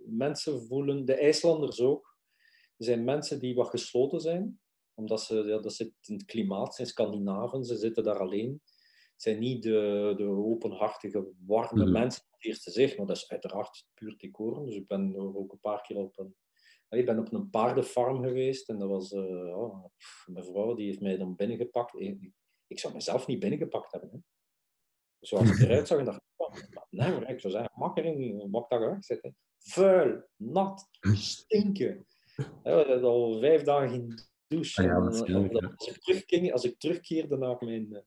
Speaker 2: mensen voelen, de IJslanders ook, er zijn mensen die wat gesloten zijn, omdat ze, ja, dat zit in het klimaat, zijn Scandinaven, ze zitten daar alleen. Het zijn niet de, de openhartige, warme mm. mensen op het eerste zicht, maar dat is uiteraard puur decor. Dus ik ben ook een paar keer op een, ik ben op een paardenfarm geweest en dat was, uh, oh, mijn vrouw die heeft mij dan binnengepakt. Ik, ik zou mezelf niet binnengepakt hebben. Hè. Zoals ik eruit zag, en dacht ik, nee, maar ik zou zeggen, erin, mak daar wegzetten. Vuil, nat, stinken. Ja, dat al vijf dagen geen douche.
Speaker 1: Ah, ja,
Speaker 2: als, ik terugkeerde, als ik terugkeerde naar mijn...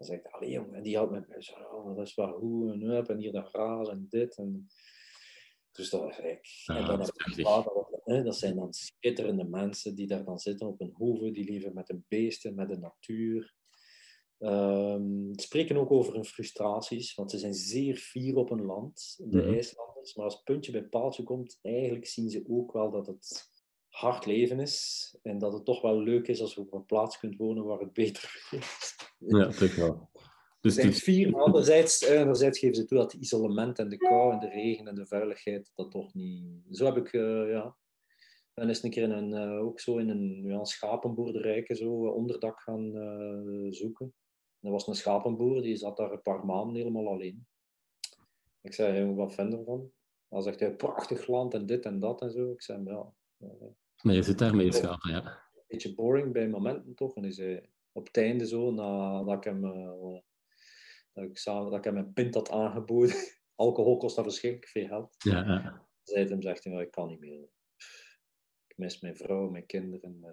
Speaker 2: Dan ik, allee jongen, die had met mij zo, oh, dat is wel hoe en up, en hier dat gras en dit. En... Dus dat, ik,
Speaker 1: ja,
Speaker 2: en dan
Speaker 1: dat,
Speaker 2: vader, dat zijn dan schitterende mensen die daar dan zitten op een hoeve, die leven met de beesten, met de natuur. Um, spreken ook over hun frustraties, want ze zijn zeer fier op hun land, de
Speaker 1: Mhm.
Speaker 2: IJslanders. Maar als het puntje bij paaltje komt, eigenlijk zien ze ook wel dat het hard leven is en dat het toch wel leuk is als je op een plaats kunt wonen waar het beter is.
Speaker 1: Ja, toch wel. Dus dit,
Speaker 2: fier, maar anderzijds, eh, anderzijds geven ze toe dat het isolement en de kou en de regen en de vuiligheid dat toch niet... Zo heb ik, uh, ja... En eens een keer in een, uh, ook zo in een ja, schapenboerderijke zo onderdak gaan zoeken. Er was een schapenboer, die zat daar een paar maanden helemaal alleen. Ik zei, wat vind je ervan? Hij zegt, prachtig land en dit en dat en zo. Ik zei, ja...
Speaker 1: maar je zit daar met je schapen, ja.
Speaker 2: Een beetje boring bij momenten toch. En hij zei, op het einde zo, nadat ik hem... Uh, dat ik, samen, dat ik hem een pint had aangeboden. Alcohol kost dat verschrikkelijk veel geld.
Speaker 1: Ja, ja.
Speaker 2: Zei hem, zegt hij, ik kan niet meer. Ik mis mijn vrouw, mijn kinderen. Uh,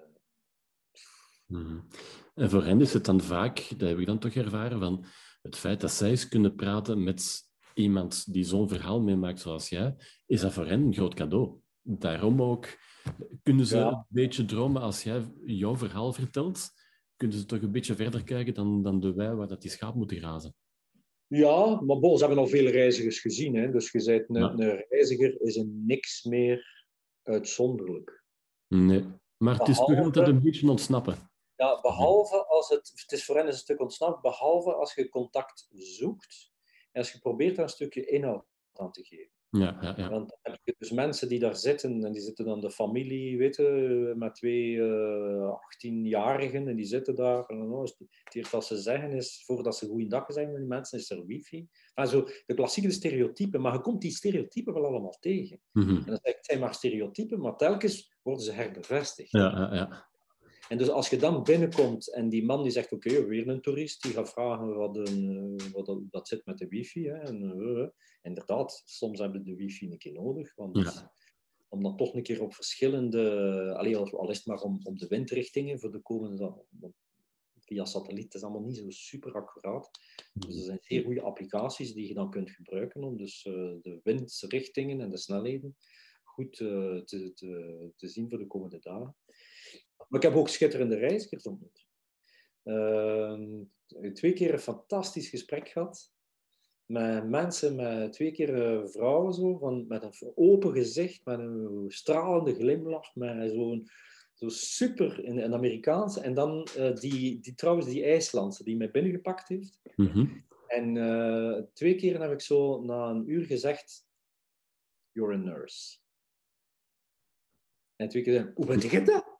Speaker 1: Mm-hmm. En voor hen is het dan vaak, dat heb ik dan toch ervaren, van het feit dat zij eens kunnen praten met iemand die zo'n verhaal meemaakt zoals jij, is dat voor hen een groot cadeau. Daarom ook kunnen ze ja. een beetje dromen als jij jouw verhaal vertelt, kunnen ze toch een beetje verder kijken dan, dan de wij waar dat die schaap moeten grazen.
Speaker 2: Ja, maar bon, ze hebben al veel reizigers gezien. Hè? Dus je zei, een, ja. een reiziger is een niks meer uitzonderlijk.
Speaker 1: Nee, maar het is toch altijd een beetje ontsnappen.
Speaker 2: Ja, behalve als het, het is voor hen een stuk ontsnapt, behalve als je contact zoekt en als je probeert daar een stukje inhoud aan te geven.
Speaker 1: Ja, ja, ja.
Speaker 2: Want dan heb je dus mensen die daar zitten en die zitten dan de familie, weet je, met twee uh, 18-jarigen en die zitten daar. En dan, het eerste wat ze zeggen is, voordat ze goeiedag zeggen met die mensen, is er wifi. Maar zo, de klassieke stereotypen, maar je komt die stereotypen wel allemaal tegen.
Speaker 1: Mm -hmm.
Speaker 2: En dan zeg ik, het zijn maar stereotypen, maar telkens worden ze herbevestigd.
Speaker 1: Ja, ja, ja.
Speaker 2: En dus als je dan binnenkomt en die man die zegt, oké, okay, weer een toerist, die gaat vragen wat, een, wat dat, zit met de wifi. Hè, en, uh, inderdaad, soms hebben de wifi een keer nodig, want
Speaker 1: ja.
Speaker 2: om dan toch een keer op verschillende, allee, al is het maar om, om de windrichtingen voor de komende, via satelliet, is allemaal niet zo super accuraat. Dus er zijn zeer goede applicaties die je dan kunt gebruiken om dus uh, de windrichtingen en de snelheden goed uh, te, te, te zien voor de komende dagen. Maar ik heb ook schitterende reizigers ontmoet. Uh, twee keer een fantastisch gesprek gehad. met mensen, met twee keer vrouwen, zo, van, met een open gezicht, met een stralende glimlach, met zo'n zo super in het Amerikaanse. En dan uh, die, die, trouwens die IJslandse, die mij binnengepakt heeft.
Speaker 1: Mhm.
Speaker 2: En uh, twee keer heb ik zo na een uur gezegd, you're a nurse. En twee keer hoe betekent dat?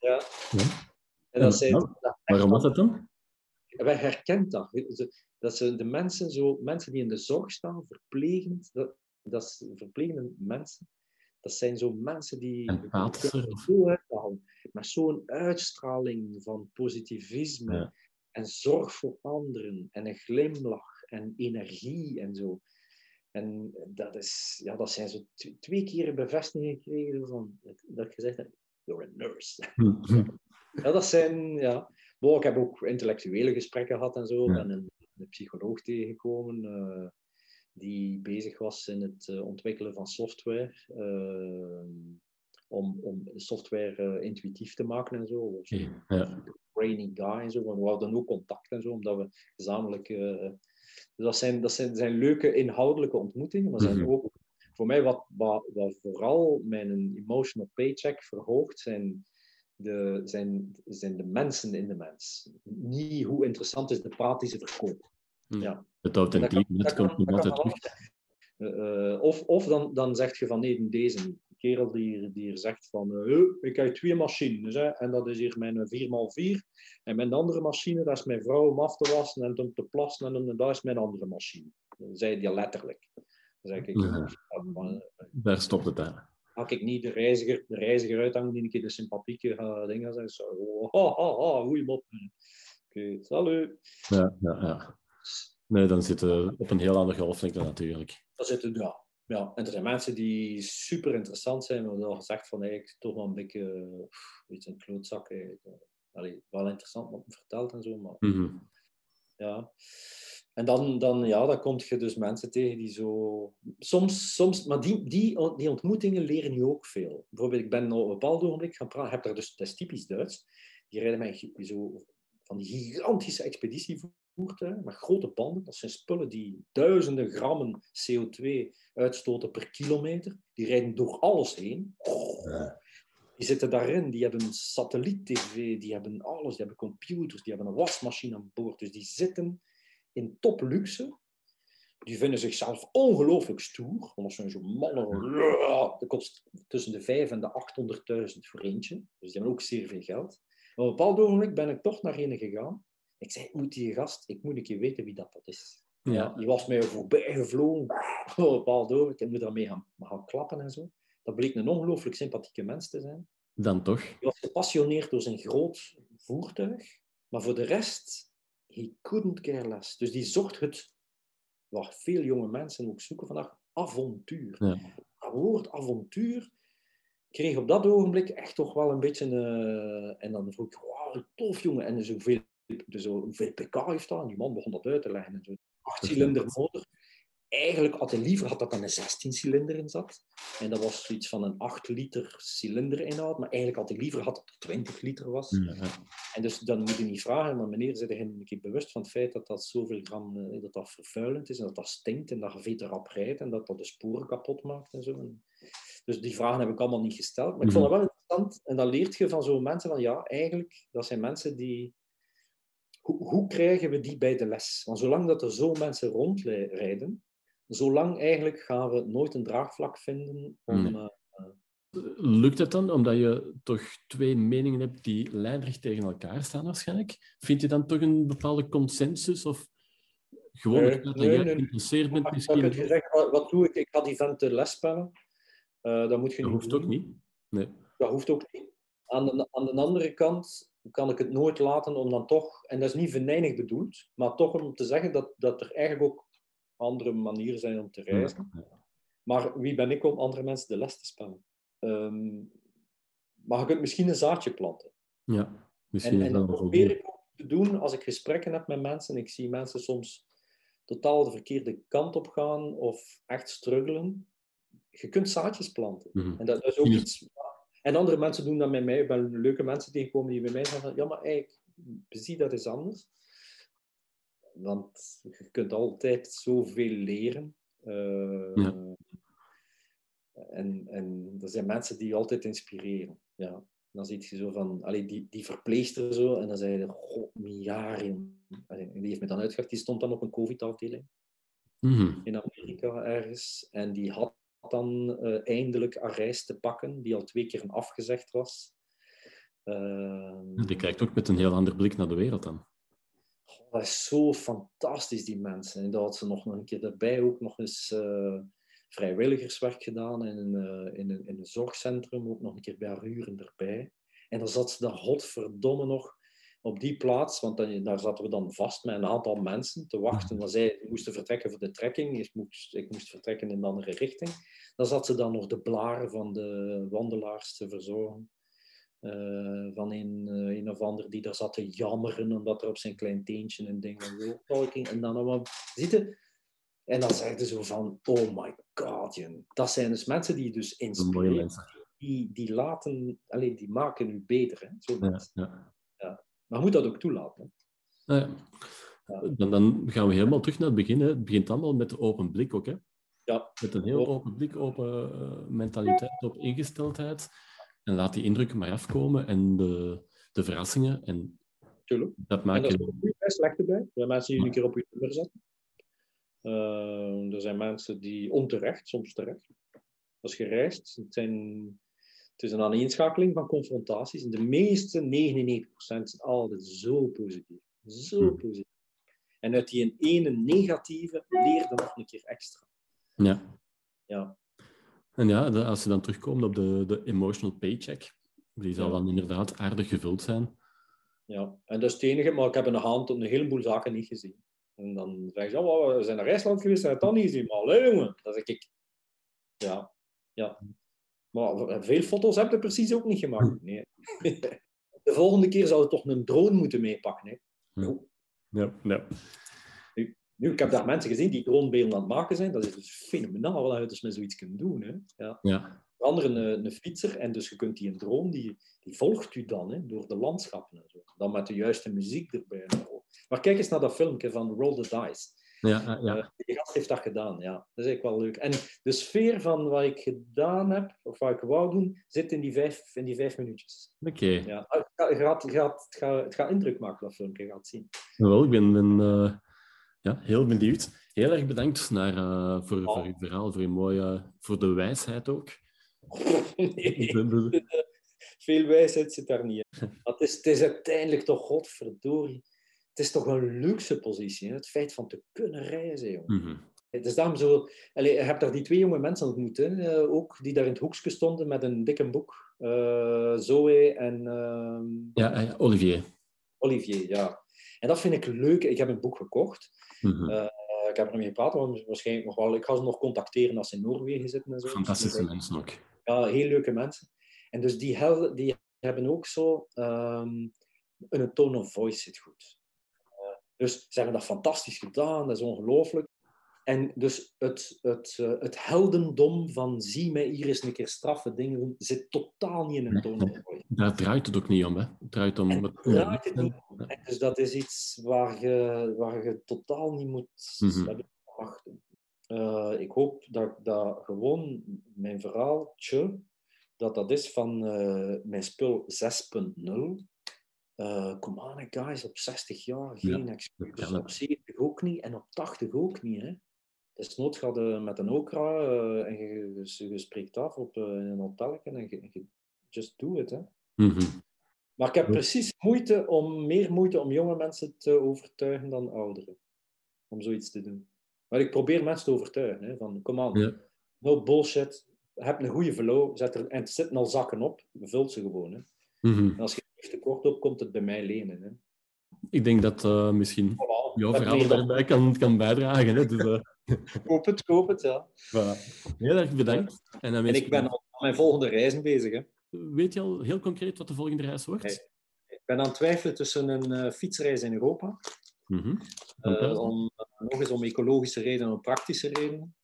Speaker 2: Ja.
Speaker 1: Ja.
Speaker 2: En dat
Speaker 1: Nou, Waarom was dat dan?
Speaker 2: wij herkent dat. Dat zijn de mensen, zo, mensen die in de zorg staan, verplegend, dat, dat is verplegende mensen. Dat zijn zo mensen die uithalen, met zo'n uitstraling van positivisme
Speaker 1: Ja.
Speaker 2: en zorg voor anderen en een glimlach en energie en zo. En dat, is, ja, dat zijn zo tw- twee keer bevestigingen gekregen van dat ik gezegd heb, a nurse. Ja, dat zijn, ja. Bon, ik heb ook intellectuele gesprekken gehad en zo. Ik
Speaker 1: Ja.
Speaker 2: ben een, een psycholoog tegengekomen eh, die bezig was in het eh, ontwikkelen van software. eh, om, om software intuïtief te maken en zo.
Speaker 1: Ja.
Speaker 2: Brainy guy en zo. We hadden ook contact en zo, omdat we gezamenlijk. dus dat zijn, dat zijn, zijn leuke inhoudelijke ontmoetingen, maar zijn
Speaker 1: Mhm.
Speaker 2: ook voor mij wat, wat, wat vooral mijn emotional paycheck verhoogt, zijn de, zijn, zijn de mensen in de mens. Niet hoe interessant is de praat die ze verkopen.
Speaker 1: Hm.
Speaker 2: Ja.
Speaker 1: Het authentiek, dat, komt niet altijd terug.
Speaker 2: Eh, eh, of of dan, dan zeg je van nee, deze kerel die, die er zegt van "Huh, ik heb twee machines hè, en dat is hier mijn 4x4 en mijn andere machine dat is mijn vrouw om af te wassen en om te plassen en, dan- dat is mijn andere machine. Dan zei hij letterlijk. Dan zeg ik,
Speaker 1: Ja. Daar stopt het aan.
Speaker 2: Ga ik niet de reiziger, de reiziger uithangen die een keer de sympathieke uh, dingen zegt. Zo, oh, ha, ha, ha, goeie mop. Oké, salut.
Speaker 1: Ja, ja, ja. Nee, dan zitten we op een heel andere golflengte natuurlijk.
Speaker 2: Dat zitten, ja. ja. En er zijn mensen die super interessant zijn, maar al gezegd van eigenlijk toch wel een beetje uh, iets een klootzak. eigenlijk. Allee, wel interessant wat me vertelt en zo, maar
Speaker 1: Mhm.
Speaker 2: Ja. En dan, dan, ja, dan kom je dus mensen tegen die zo... Soms, soms maar die, die, die ontmoetingen leren je ook veel. Bijvoorbeeld, ik ben op een bepaald ogenblik gaan praten, heb daar dus, dat is typisch Duits, die rijden mij zo van die gigantische expeditievoertuigen met grote banden. Dat zijn spullen die duizenden grammen CO2 uitstoten per kilometer. Die rijden door alles heen. Die zitten daarin, die hebben satelliet-tv, die hebben alles, die hebben computers, die hebben een wasmachine aan boord. Dus die zitten in topluxe. Die vinden zichzelf ongelooflijk stoer. Want dat zijn zo'n mannen. Dat kost tussen de 5 en de 800.000 voor eentje. Dus die hebben ook zeer veel geld. Maar op een bepaald ogenblik ben ik toch naar een gegaan. Ik zei, ik moet die gast, ik moet een keer weten wie dat, dat is.
Speaker 1: Ja.
Speaker 2: Ja, die was mij voorbij gevlogen. Op een bepaald ogenblik. Ik moet daarmee gaan, gaan klappen en zo. Dat bleek een ongelooflijk sympathieke mens te zijn.
Speaker 1: Dan toch?
Speaker 2: Hij was gepassioneerd door zijn groot voertuig. Maar voor de rest, he couldn't care less. Dus die zocht het, wat veel jonge mensen ook zoeken vandaag, avontuur.
Speaker 1: Ja.
Speaker 2: Dat woord avontuur kreeg op dat ogenblik echt toch wel een beetje... eh, en dan vroeg ik, wauw, tof jongen. En dus hoeveel, dus hoeveel pk heeft dat? En die man begon dat uit te leggen. En zo. Achtcilinder motor. Eigenlijk had hij liever had dat er een 16 cilinder in zat. En dat was zoiets van een 8 liter cilinderinhoud. Maar eigenlijk had hij liever had dat er 20 liter was.
Speaker 1: Ja, ja.
Speaker 2: En dus dan moet je niet vragen, maar meneer, zit je een keer bewust van het feit dat dat zoveel gram, eh, dat dat vervuilend is en dat dat stinkt en dat je veel te rap rijdt en dat dat de sporen kapot maakt en zo. En dus die vragen heb ik allemaal niet gesteld. Maar ik vond het wel interessant en dan leert je van zo'n mensen van ja, eigenlijk, dat zijn mensen die... Hoe, hoe krijgen we die bij de les? Want zolang dat er zo mensen rondrijden, zolang eigenlijk gaan we nooit een draagvlak vinden om...
Speaker 1: Nee.
Speaker 2: eh,
Speaker 1: Lukt het dan, omdat je toch twee meningen hebt die lijnrecht tegen elkaar staan waarschijnlijk? Vind je dan toch een bepaalde consensus? Of gewoon dat
Speaker 2: nee,
Speaker 1: jij
Speaker 2: nee.
Speaker 1: geïnteresseerd bent
Speaker 2: Maar ik
Speaker 1: misschien?
Speaker 2: gezegd, wat, wat doe ik? Ik ga die venten lesspellen. Eh dat moet je
Speaker 1: Dat
Speaker 2: niet
Speaker 1: hoeft
Speaker 2: doen.
Speaker 1: ook niet. Nee.
Speaker 2: Dat hoeft ook niet. Aan de, aan de andere kant kan ik het nooit laten om dan toch, en dat is niet venijnig bedoeld, maar toch om te zeggen dat, dat er eigenlijk ook andere manieren zijn om te reizen. Maar wie ben ik om andere mensen de les te spellen? Ehm, maar je kunt misschien een zaadje planten.
Speaker 1: Ja, misschien
Speaker 2: En,
Speaker 1: dat
Speaker 2: probeer ik ook te doen als ik gesprekken heb met mensen. Ik zie mensen soms totaal de verkeerde kant op gaan of echt struggelen. Je kunt zaadjes planten.
Speaker 1: Mhm.
Speaker 2: En dat, dat is ook iets... En andere mensen doen dat met mij. Ik ben leuke mensen tegenkomen die bij mij zeggen van, ja, maar eigenlijk, zie dat is anders. Want je kunt altijd zoveel leren. Uh, ja. en, en er zijn mensen die je altijd inspireren. Ja. Dan zie je zo van, allee, die, die verpleegster zo, en dan zei je, god, jaren. Die heeft me dan uitgelegd, die stond dan op een COVID-afdeling
Speaker 1: mm
Speaker 2: in Amerika ergens. En die had dan uh, eindelijk een reis te pakken, die al twee keer afgezegd was. Uh,
Speaker 1: die kijkt ook met een heel ander blik naar de wereld dan.
Speaker 2: Dat is zo fantastisch, die mensen. En dat had ze nog een keer daarbij ook nog eens uh, vrijwilligerswerk gedaan in een, uh, in, een, in een zorgcentrum, ook nog een keer bij haar huren erbij. En dan zat ze daar godverdomme nog op die plaats, want dan, daar zaten we dan vast met een aantal mensen te wachten. Want zij moesten vertrekken voor de trekking, ik moest, ik moest vertrekken in een andere richting. Dan zat ze dan nog de blaren van de wandelaars te verzorgen. Uh, van een, uh, een of ander die daar zat te jammeren omdat er op zijn klein teentje een ding. En dan allemaal zitten. En dan zegden ze van, oh my god, Jen. dat zijn dus mensen die je dus inspireren. Die, die laten, alleen die maken u beter. Hè? Zo
Speaker 1: ja, ja.
Speaker 2: ja. Maar je moet dat ook toelaten.
Speaker 1: Ja. Dan, dan, gaan we helemaal terug naar het begin. Hè. Het begint allemaal met de open blik ook. Hè?
Speaker 2: Ja.
Speaker 1: Met een heel open blik, open uh, mentaliteit, op ingesteldheid. En laat die indrukken maar afkomen en de, de verrassingen. En
Speaker 2: Tuurlijk.
Speaker 1: Dat maakt
Speaker 2: en dat is slecht erbij. Er zijn mensen die een keer op je nummer zetten. Uh, er zijn mensen die onterecht, soms terecht. Als je reist, het, zijn, het is een aaneenschakeling van confrontaties. En de meeste, 99%, zijn altijd zo positief. Zo
Speaker 1: Hmm.
Speaker 2: positief. En uit die ene negatieve leer je nog een keer extra.
Speaker 1: Ja.
Speaker 2: Ja.
Speaker 1: En ja, de- als je dan terugkomt op de, de emotional paycheck, die zal
Speaker 2: Ja.
Speaker 1: dan inderdaad aardig gevuld zijn.
Speaker 2: Ja, en dat is het enige, maar ik heb de hand een heleboel zaken niet gezien. En dan zeg je, oh, we zijn naar IJsland geweest, en het dan niet gezien. Maar allee, jongen, dat zeg ik. Ja, ja. Maar veel foto's heb je precies ook niet gemaakt. Nee. De volgende keer zou je toch een drone moeten meepakken. Hè?
Speaker 1: Ja, ja.
Speaker 2: Nu, ik heb daar mensen gezien die dronebeelden aan het maken zijn. Dat is dus fenomenaal wat je dus met zoiets kunt doen. Hè? Ja.
Speaker 1: ja.
Speaker 2: Onder een, een fietser, en dus je kunt die een drone, die, die volgt u dan hè, door de landschappen en zo. Dan met de juiste muziek erbij. Maar kijk eens naar dat filmpje van Roll the Dice.
Speaker 1: Ja, ja.
Speaker 2: Uh, die gast heeft dat gedaan, ja. Dat is eigenlijk wel leuk. En de sfeer van wat ik gedaan heb, of wat ik wou doen, zit in die vijf, in die vijf minuutjes.
Speaker 1: Oké.
Speaker 2: Ja, het, gaat, het, gaat, het gaat indruk maken, dat filmpje, je gaat het zien.
Speaker 1: Wel, ik ben, ben uh, ja, heel benieuwd. Heel erg bedankt naar, uh, voor,
Speaker 2: Oh.
Speaker 1: voor uw verhaal, voor, uw mooie, voor de wijsheid ook.
Speaker 2: nee, veel wijsheid zit daar niet in. Het, is, het is uiteindelijk toch, godverdorie, het is toch een luxe positie, hè? het feit van te kunnen reizen, jongen.
Speaker 1: Mhm.
Speaker 2: Het is daarom zo... Allee, je hebt daar die twee jonge mensen ontmoet, hè? eh, ook, die daar in het hoekje stonden met een dikke boek. Eh, Zoe en ehm,
Speaker 1: ja, Olivier.
Speaker 2: Olivier, ja. En dat vind ik leuk. Ik heb een boek gekocht.
Speaker 1: Mhm.
Speaker 2: Eh, ik heb er mee gepraat, want waarschijnlijk nog wel. Ik ga ze nog contacteren als ze in Noorwegen zitten en zo.
Speaker 1: Fantastische mensen ook.
Speaker 2: Ja, heel leuke mensen. En dus die, hel- die hebben ook zo ehm, een tone of voice zit goed. Eh, dus ze hebben dat fantastisch gedaan, dat is ongelooflijk. En dus het, het, eh, het heldendom van zie mij hier eens een keer straffen dingen doen, zit totaal niet in een voice.
Speaker 1: Daar draait het ook niet om. Hè. Het draait om...
Speaker 2: En
Speaker 1: het-
Speaker 2: draait het niet om. En dus dat is iets waar je, waar je totaal niet moet hebben wachten. Eh, ik hoop dat dat gewoon mijn verhaaltje, dat dat is van eh, mijn spul 6.0. Eh come on, guys, op 60 jaar geen
Speaker 1: Ja,
Speaker 2: excuses. op 70 ook niet en op 80 ook niet. Hè. Desnoods gaat je met een okra eh, en je, je, je spreekt af op eh, in een hotelletje en je, je just do it. Hè.
Speaker 1: Mhm.
Speaker 2: Maar ik heb precies moeite om, meer moeite om jonge mensen te overtuigen dan ouderen. Om zoiets te doen. Maar ik probeer mensen te overtuigen. Hè, van, kom aan,
Speaker 1: Ja.
Speaker 2: no bullshit. Heb een goede flow. Zet er, en er zitten al zakken op. Vult ze gewoon. Hè.
Speaker 1: Mhm.
Speaker 2: En als je er tekort op, komt het bij mij lenen. Hè.
Speaker 1: Ik denk dat eh, misschien
Speaker 2: Voilà.
Speaker 1: jouw verhaal daarbij kan, kan bijdragen. Hè. Dus,
Speaker 2: Koop het, koop het, ja.
Speaker 1: voilà. Heel erg bedankt. En,
Speaker 2: ik ben al aan mijn volgende reizen bezig. Hè.
Speaker 1: Weet je al heel concreet wat de volgende reis wordt?
Speaker 2: Nee. Ik ben aan het twijfelen tussen een eh, fietsreis in Europa
Speaker 1: Mhm.
Speaker 2: Eh, om, nog eens om ecologische redenen en om praktische redenen.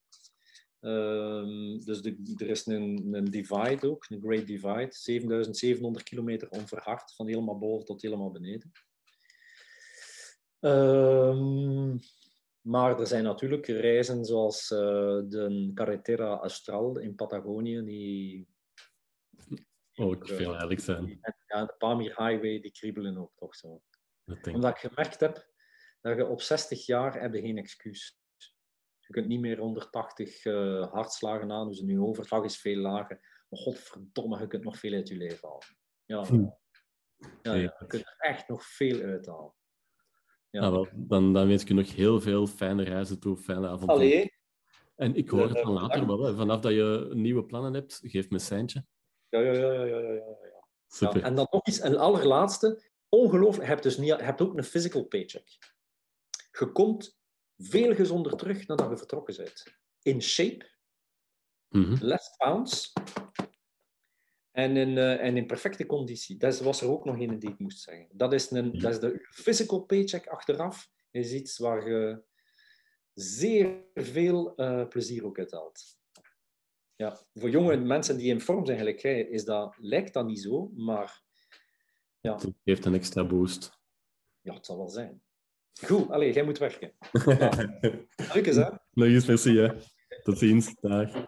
Speaker 2: Ehm, dus de, er is een, een divide ook, een Great Divide, 7700 kilometer onverhard, van helemaal boven tot helemaal beneden. Ehm, Maar er zijn natuurlijk reizen zoals uh, de Carretera Austral in Patagonië, die
Speaker 1: ook veel eigenlijk zijn.
Speaker 2: Ja, de Pamir Highway, die kriebelen ook toch zo. Omdat ik gemerkt heb dat je op 60 jaar heb je geen excuus. Je kunt niet meer 180 uh, eh, hartslagen aan, dus je overslag is veel lager. Maar godverdomme, je kunt nog veel uit je leven halen. Ja, hm. ja, ja, je kunt er echt nog veel uithalen.
Speaker 1: Ja. Nou, wel, dan, dan wens ik je nog heel veel fijne reizen toe, fijne avonturen.
Speaker 2: Allee.
Speaker 1: En ik hoor het dan later wel. Vanaf dat je nieuwe plannen hebt, geef me een seintje.
Speaker 2: Ja, ja, ja, ja, ja, ja. ja. Super. en dan nog iets, een allerlaatste. Ongelooflijk, je hebt, dus niet, je hebt ook een physical paycheck. Je komt veel gezonder terug nadat je vertrokken bent. In shape, mm less pounds en in, uh, en in perfecte conditie. Dat was er ook nog een die ik moest zeggen. Dat is, een, dat is de physical paycheck achteraf. Is iets waar je zeer veel uh, plezier ook uit haalt. Ja, voor jonge mensen die in vorm zijn, gelijk is dat, lijkt dat niet zo, maar... Ja.
Speaker 1: Het geeft een extra boost.
Speaker 2: Ja, het zal wel zijn. Goed, allee, jij moet werken. Leuk is, hè?
Speaker 1: Nog eens, merci, hè. Tot ziens. Dag.